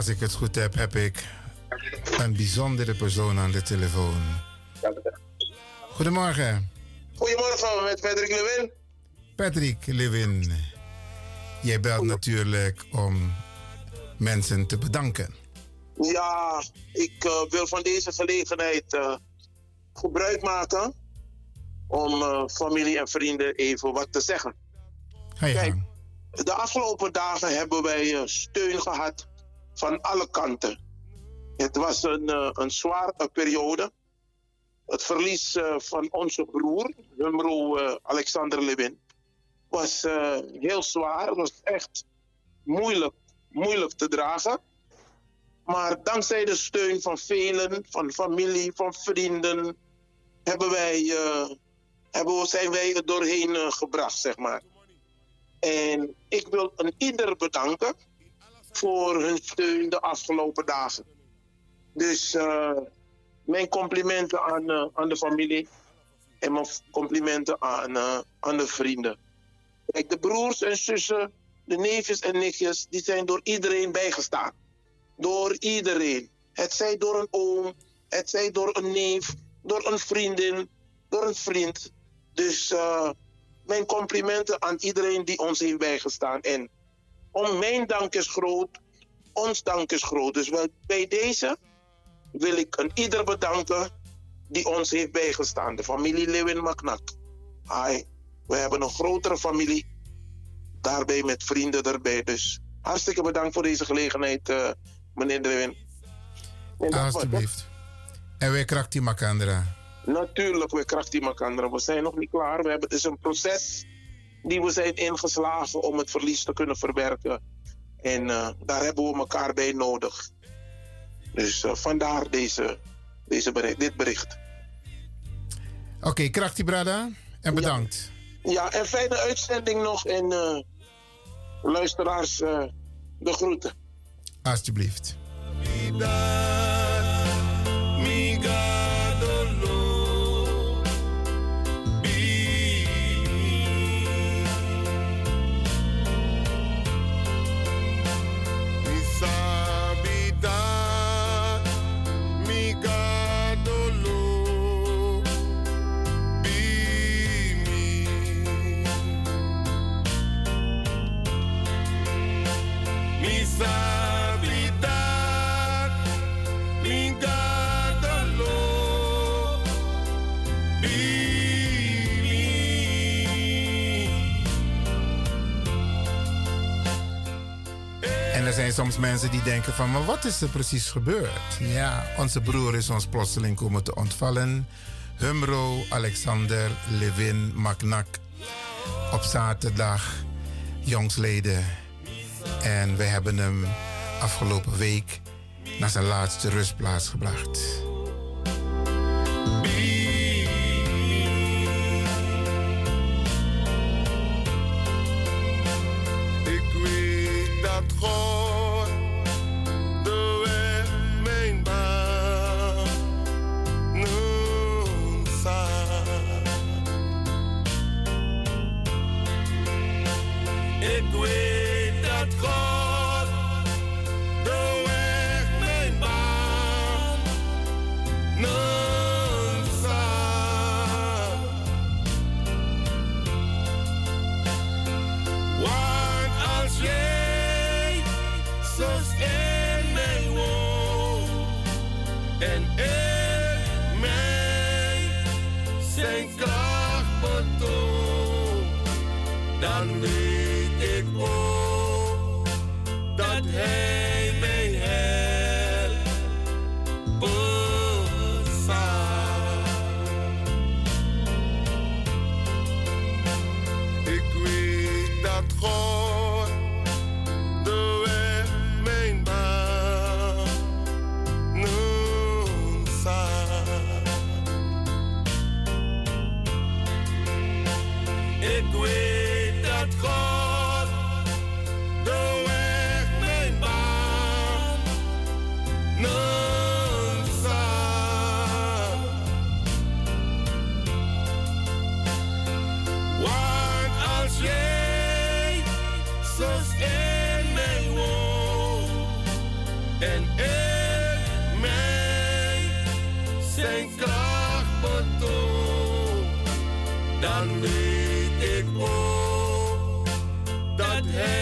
Als ik het goed heb, heb ik een bijzondere persoon aan de telefoon. Goedemorgen, Goedemorgen, met Patrick Lewin. Patrick Lewin. Jij belt natuurlijk om mensen te bedanken. Ja, ik eh, wil van deze gelegenheid eh, gebruik maken om eh, familie en vrienden even wat te zeggen. Kijk, de afgelopen dagen hebben wij steun gehad van alle kanten. Het was een, eh, een zware periode. Het verlies eh, van onze broer, Humro eh, Alexander Lewin, was heel zwaar. Het was echt moeilijk, moeilijk te dragen. Maar dankzij de steun van velen, van familie, van vrienden, hebben wij, eh, hebben, zijn wij er doorheen gebracht, zeg maar. En ik wil een ieder bedanken voor hun steun de afgelopen dagen. Dus eh, mijn complimenten aan, eh, aan de familie en mijn complimenten aan, eh, aan de vrienden. Kijk, de broers en zussen, de neefjes en nichtjes, die zijn door iedereen bijgestaan. Door iedereen. Het zij door een oom, het zij door een neef, door een vriendin, door een vriend. Dus mijn complimenten aan iedereen die ons heeft bijgestaan. En om mijn dank is groot, ons dank is groot. Dus bij deze wil ik een ieder bedanken die ons heeft bijgestaan. De familie Lewin Maknak. Hi. We hebben een grotere familie. Daarbij met vrienden erbij. Dus hartstikke bedankt voor deze gelegenheid, eh, meneer Lewin. Alsjeblieft. En wij kracht die Makandra. Natuurlijk, we krachten elkaar. We zijn nog niet klaar. We hebben, het is een proces die we zijn ingeslagen om het verlies te kunnen verwerken. En eh, daar hebben we elkaar bij nodig. Dus eh, vandaar deze, deze bericht, dit bericht. Oké, kracht die brada. En bedankt. Ja, en fijne uitzending nog. En eh, luisteraars, eh, de groeten. Alsjeblieft. Er zijn soms mensen die denken van, maar wat is er precies gebeurd? Ja, onze broer is ons plotseling komen te ontvallen. Humro Alexander Levin Maknak. Op zaterdag, jongsleden. En we hebben hem afgelopen week naar zijn laatste rustplaats gebracht. Hey.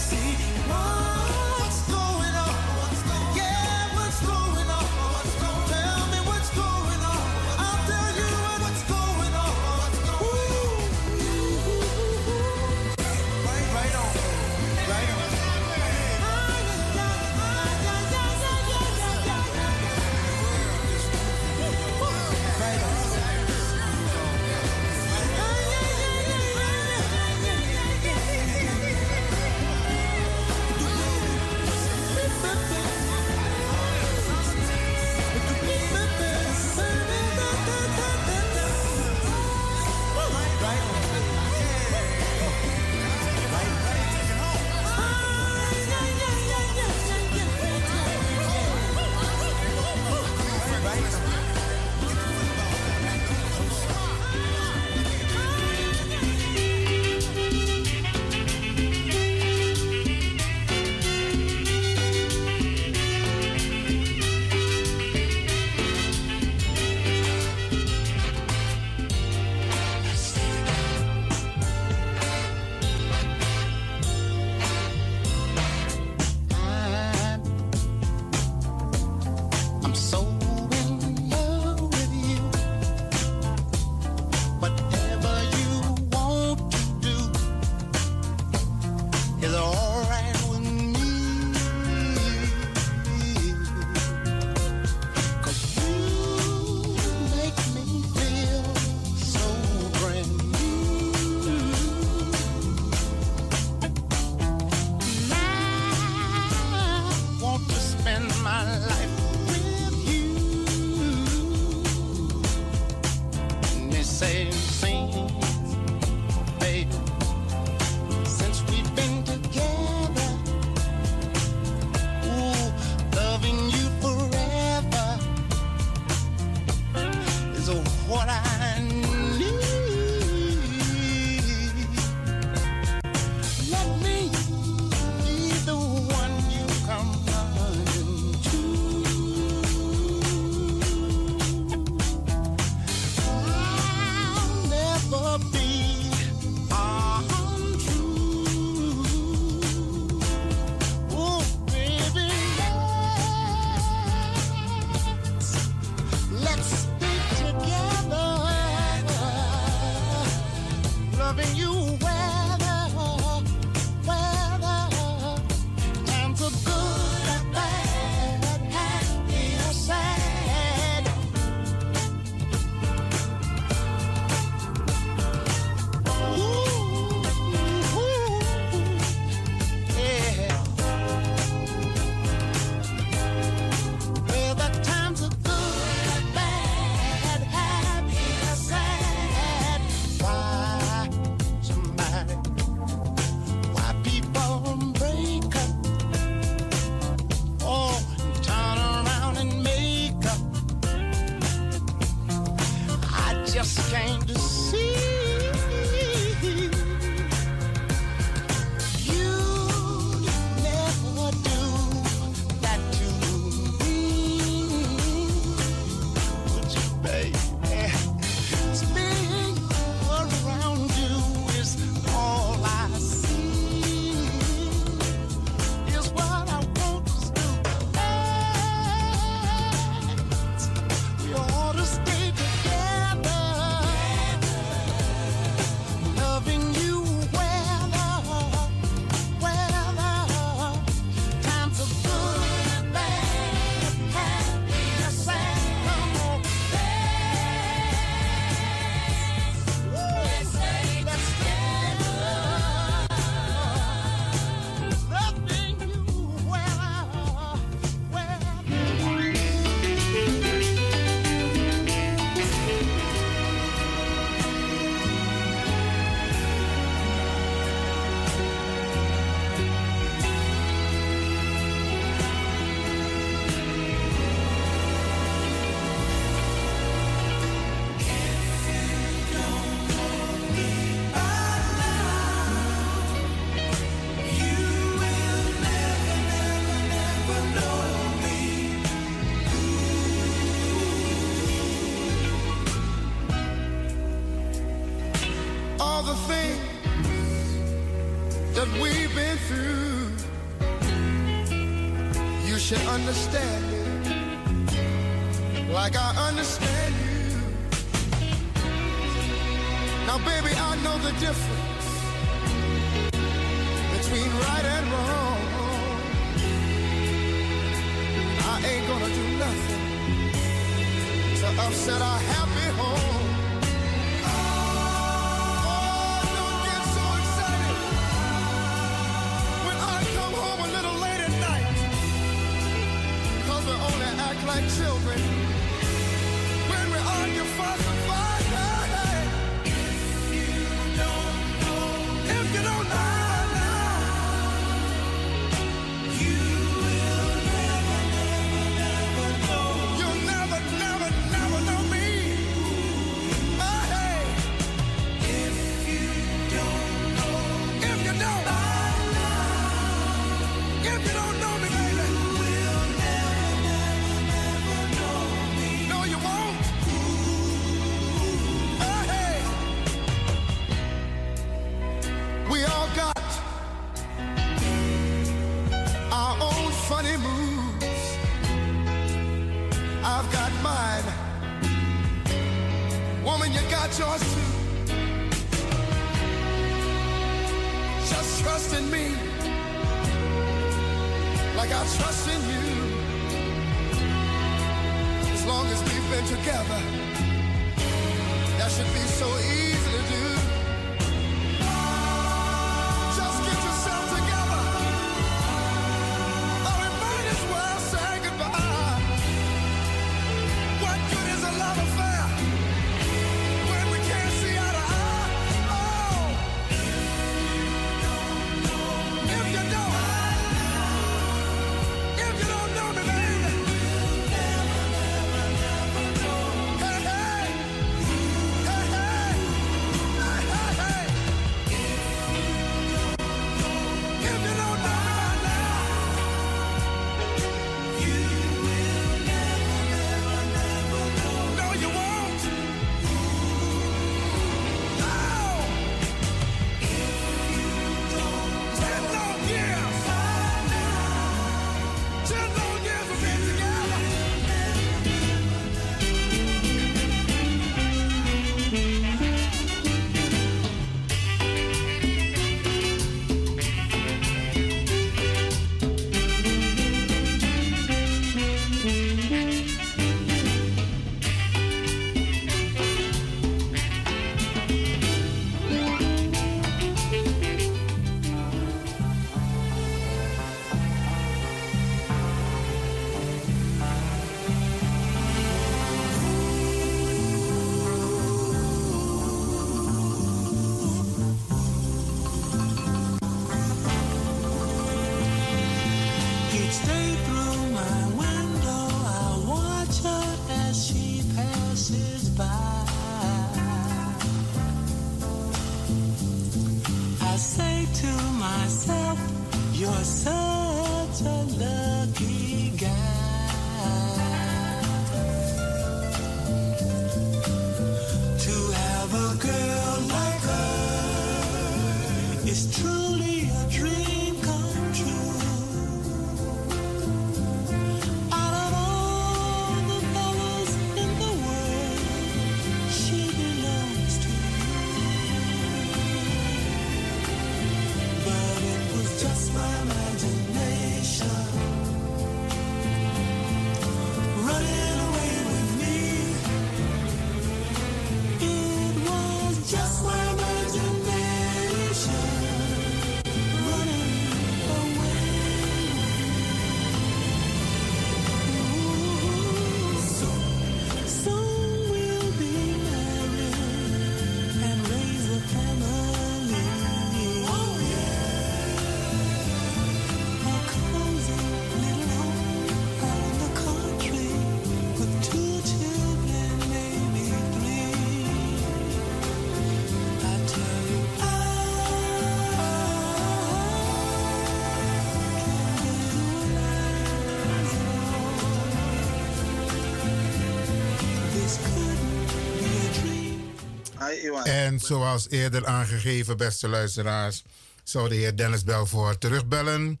En zoals eerder aangegeven, beste luisteraars, zou de heer Dennis Belvoort terugbellen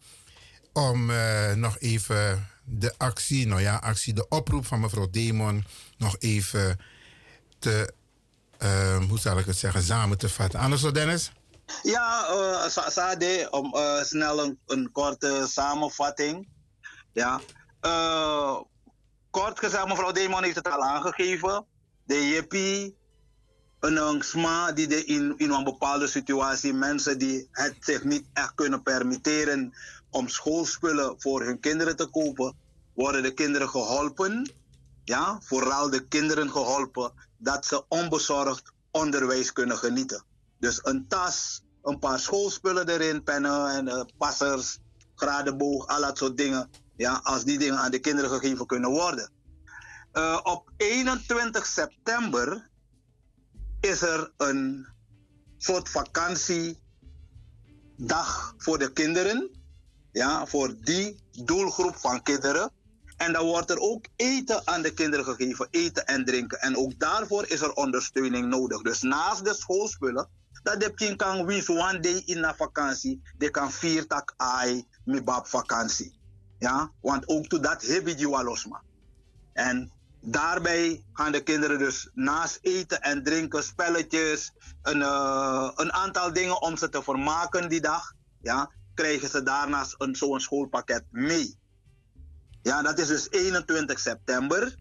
om eh, nog even de actie, nou ja, actie, de oproep van mevrouw Demon nog even te, uh, hoe zal ik het zeggen, samen te vatten. Anders zo, Dennis? Ja, uh, Sade, om uh, snel een, een, korte samenvatting. Ja. Kort gezegd, mevrouw Demon heeft het al aangegeven. De JP, een sma die de in, in een bepaalde situatie, mensen die het zich niet echt kunnen permitteren om schoolspullen voor hun kinderen te kopen, worden de kinderen geholpen. Ja, vooral de kinderen geholpen dat ze onbezorgd onderwijs kunnen genieten. Dus een tas, een paar schoolspullen erin, pennen en uh, passers, gradenboog, al dat soort dingen. Ja, als die dingen aan de kinderen gegeven kunnen worden. Uh, op 21 september is er een soort vakantiedag voor de kinderen. Ja, voor die doelgroep van kinderen. En dan wordt er ook eten aan de kinderen gegeven, eten en drinken. En ook daarvoor is er ondersteuning nodig. Dus naast de schoolspullen, dat de kind kan one day in de vakantie, de kan vier tak ai mibab vakantie. Ja, want ook to dat heb je losma. En daarbij gaan de kinderen dus naast eten en drinken, spelletjes, een, uh, een aantal dingen om ze te vermaken die dag, ja, krijgen ze daarnaast een, zo'n schoolpakket mee. Ja, dat is dus 21 september.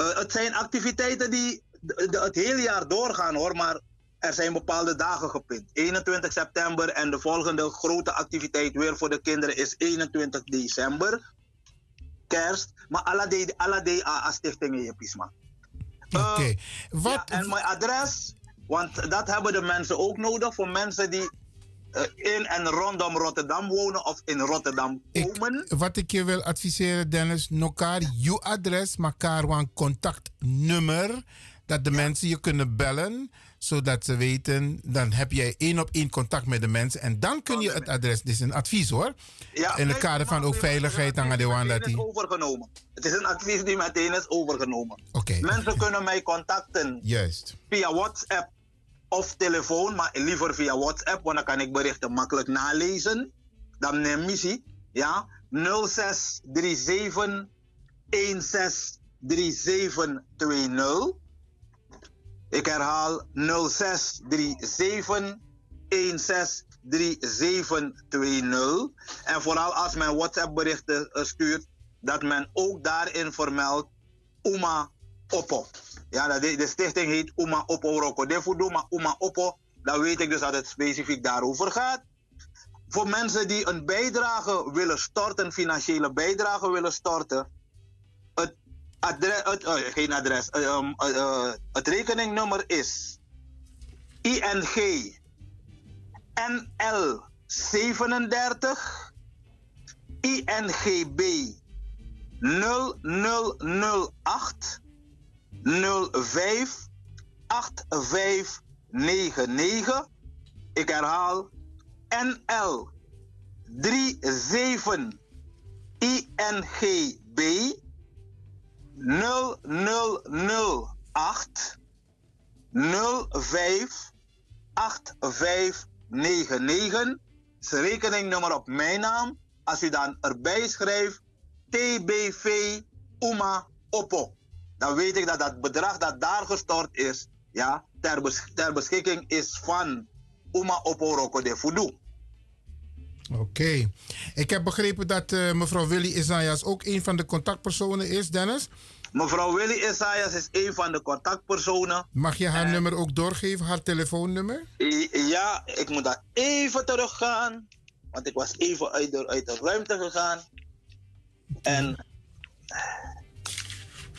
Uh, het zijn activiteiten die het hele jaar doorgaan hoor, maar er zijn bepaalde dagen gepland. 21 september en de volgende grote activiteit weer voor de kinderen is 21 december. Kerst, maar alle alle a stichtingen je pisma. Oké. Okay. Uh, ja, en mijn adres, want dat hebben de mensen ook nodig voor mensen die uh, in en rondom Rotterdam wonen of in Rotterdam komen. Ik, wat ik je wil adviseren, Dennis, nokar je adres, maar een contactnummer, dat de ja. mensen je kunnen bellen zodat ze weten, dan heb jij één op één contact met de mensen en dan kun je het adres, dit is een advies hoor, ja, in het kader van ook veiligheid aan dat die... overgenomen. Het is een advies die meteen is overgenomen. Okay. Mensen kunnen mij contacten Juist. via WhatsApp of telefoon, maar liever via WhatsApp, want dan kan ik berichten makkelijk nalezen. Dan neem missie, ja, 0637 163720. Ik herhaal 0637 163720. En vooral als men WhatsApp berichten stuurt, dat men ook daarin vermeldt Uma Oppo. Ja, de, stichting heet Uma Oppo Roko. Defudu, maar Uma Oppo, dan weet ik dus dat het specifiek daarover gaat. Voor mensen die een bijdrage willen storten, financiële bijdrage willen storten, adres, uh, geen adres, um, het rekeningnummer is ING NL 37 INGB 0008 05 8599. Ik herhaal NL 37 INGB 0008 05 8599. is rekeningnummer op mijn naam. Als u dan erbij schrijft TBV Uma Oppo dan weet ik dat dat bedrag dat daar gestort is, ja, ter, ter beschikking is van Uma Oporoko de Fudu. Oké. Okay. Ik heb begrepen dat uh, mevrouw Willy Isaias ook een van de contactpersonen is, Dennis. Mevrouw Willy Isaias is een van de contactpersonen. Mag je haar en... nummer ook doorgeven, haar telefoonnummer? Ja, ik moet daar even teruggaan. Want ik was even uit de, uit de ruimte gegaan. En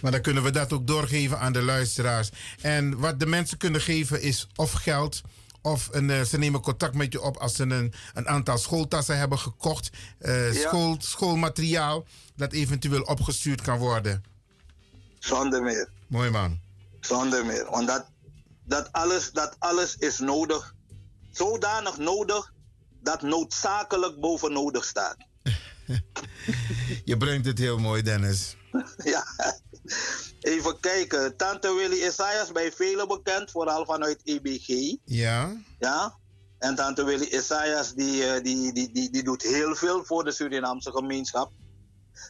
maar dan kunnen we dat ook doorgeven aan de luisteraars. En wat de mensen kunnen geven is of geld. Of een, uh, ze nemen contact met je op als ze een, een aantal schooltassen hebben gekocht. Uh, ja. school, schoolmateriaal dat eventueel opgestuurd kan worden. Zonder meer. Mooi man. Zonder meer. Want dat, dat, alles, dat alles is nodig. Zodanig nodig dat noodzakelijk boven nodig staat. je brengt het heel mooi, Dennis. ja. Even kijken. Tante Willy Isaias bij velen bekend, vooral vanuit EBG. Ja. Ja. En Tante Willy Isaias die, eh, die, die, die, die doet heel veel voor de Surinaamse gemeenschap.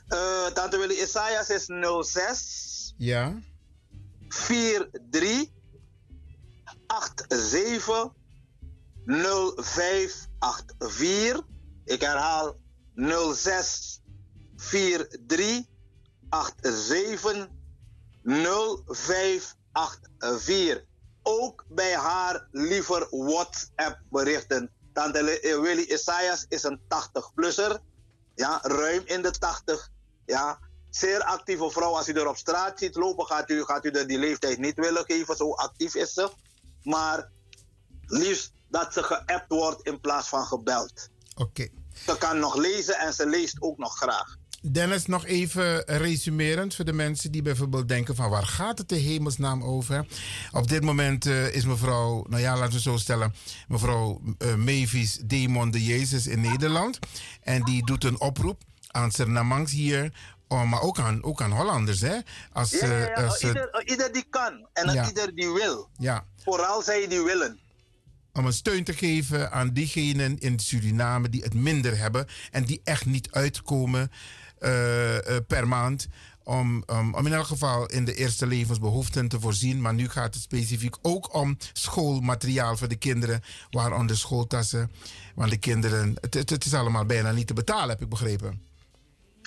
Eh, Tante Willy Isaias is 06 Ja. 43 87 0584. Ik herhaal 06 43 87 0584. Ook bij haar liever WhatsApp berichten. Tante eh, Willy Isaias is een 80-plusser. Ja, ruim in de 80. Ja, zeer actieve vrouw. Als u er op straat ziet lopen, gaat u, gaat u er die leeftijd niet willen geven. Zo actief is ze. Maar liefst dat ze geappt wordt in plaats van gebeld. Oké. Ze kan nog lezen en ze leest ook nog graag. Dennis, nog even resumerend voor de mensen die bijvoorbeeld denken van waar gaat het de hemelsnaam over? Op dit moment eh, is mevrouw, nou ja, laten we zo stellen, mevrouw Mavis Demon de Jezus in Nederland. En die doet een oproep aan Sernamangs hier, oh, maar ook aan, ook aan Hollanders. Hè? Als, Ja, ja, ja. eh, als, eh, Ieder, ieder die kan en ieder die wil. ja, Vooral zij die willen. om een steun te geven aan diegenen in Suriname die het minder hebben en die echt niet uitkomen per maand. Om, om, om in elk geval in de eerste levensbehoeften te voorzien. Maar nu gaat het specifiek ook om schoolmateriaal voor de kinderen, waaronder schooltassen. Want de kinderen, het, het, het is allemaal bijna niet te betalen, heb ik begrepen.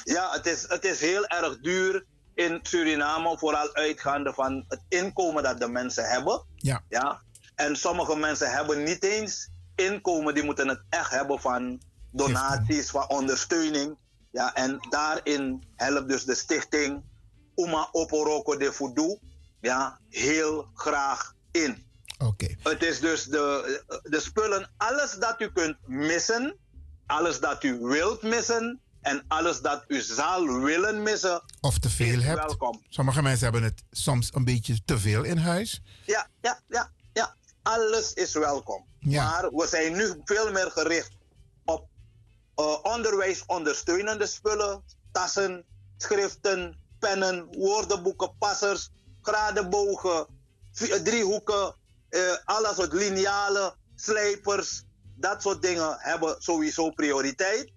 Ja, het is, het is heel erg duur in Suriname, vooral uitgaande van het inkomen dat de mensen hebben. Ja. Ja? En sommige mensen hebben niet eens inkomen, die moeten het echt hebben van donaties, van ondersteuning. Ja, en daarin helpt dus de stichting Uma Oporoko de Fudu ja, heel graag in. Oké. Het is dus de, de spullen, alles dat u kunt missen, alles dat u wilt missen en alles dat u zal willen missen. Of te veel hebt. Welkom. Sommige mensen hebben het soms een beetje te veel in huis. Ja, ja, ja, ja. Alles is welkom. Ja. Maar we zijn nu veel meer gericht eh, ondersteunende spullen, tassen, schriften, pennen, woordenboeken, passers, gradenbogen, vi- driehoeken, eh, alles wat linealen, slijpers, dat soort dingen hebben sowieso prioriteit.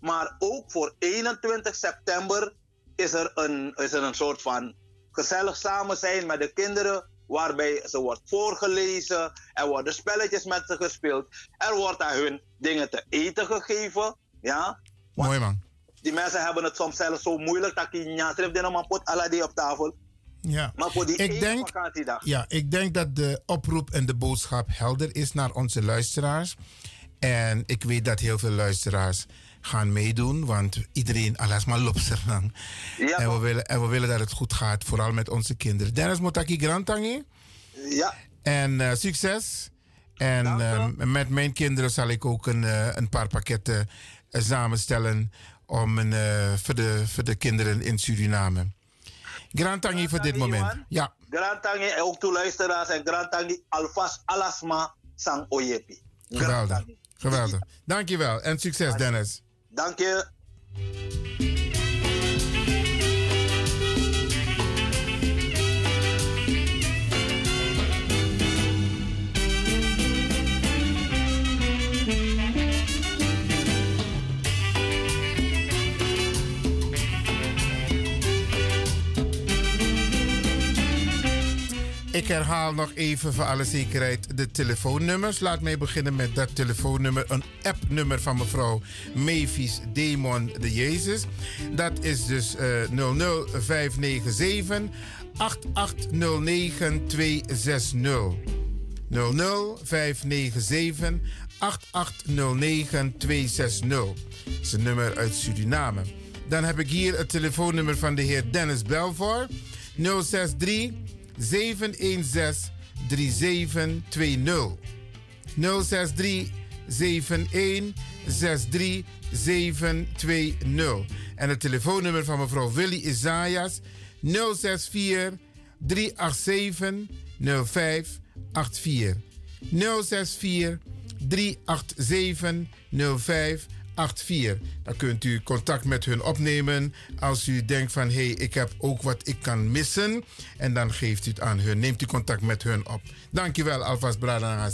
Maar ook voor 21 september is er een, is er een soort van gezellig samen zijn met de kinderen. Waarbij ze wordt voorgelezen, er worden spelletjes met ze gespeeld. Er wordt aan hun dingen te eten gegeven. Ja? Mooi man. Die mensen hebben het soms zelfs zo moeilijk dat je niet schrijft in een pot aladi op tafel. Ja. Maar voor die Ik denk- vakantiedag. Ja, ik denk dat de oproep en de boodschap helder is naar onze luisteraars. En ik weet dat heel veel luisteraars gaan meedoen, want iedereen, alles maar lang. Ja, en, we willen, en we willen dat het goed gaat, vooral met onze kinderen. Dennis Motaki Grantangi. Ja. En eh, succes. En eh, met mijn kinderen zal ik ook een, eh, een paar pakketten samenstellen om een, voor, de, voor de kinderen in Suriname. Grantangi voor dit moment. Ja. Grantangi en ook toe luisteraars en Grantangi alvast alasma sang oyepi. Geweldig. Geweldig. Dankjewel en succes Dennis. Dank je. Ik herhaal nog even voor alle zekerheid de telefoonnummers. Laat mij beginnen met dat telefoonnummer. Een appnummer van mevrouw Mavis Demon de Jezus. Dat is dus eh 00597 8809260. 00597 8809260. Dat is een nummer uit Suriname. Dan heb ik hier het telefoonnummer van de heer Dennis Belvoor. 063 716 3720. 063 71 63 720. En het telefoonnummer van mevrouw Willy Isaias 064 387 0584. 064 387 0584. 84. Dan kunt u contact met hun opnemen als u denkt van hé, hey, ik heb ook wat ik kan missen. En dan geeft u het aan hun, neemt u contact met hun op. Dankjewel alvast Brada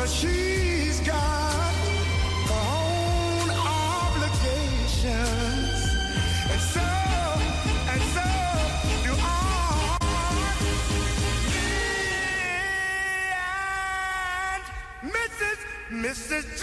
Cause she's got her own obligations. And so, and so do I. Me and Mrs. Mrs. G.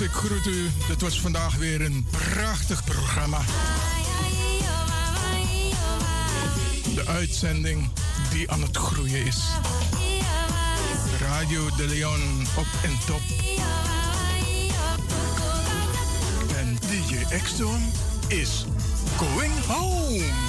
Ik groet u. Dit was vandaag weer een prachtig programma. De uitzending die aan het groeien is. Radio de Leon op en top. En DJ Exxon is going home.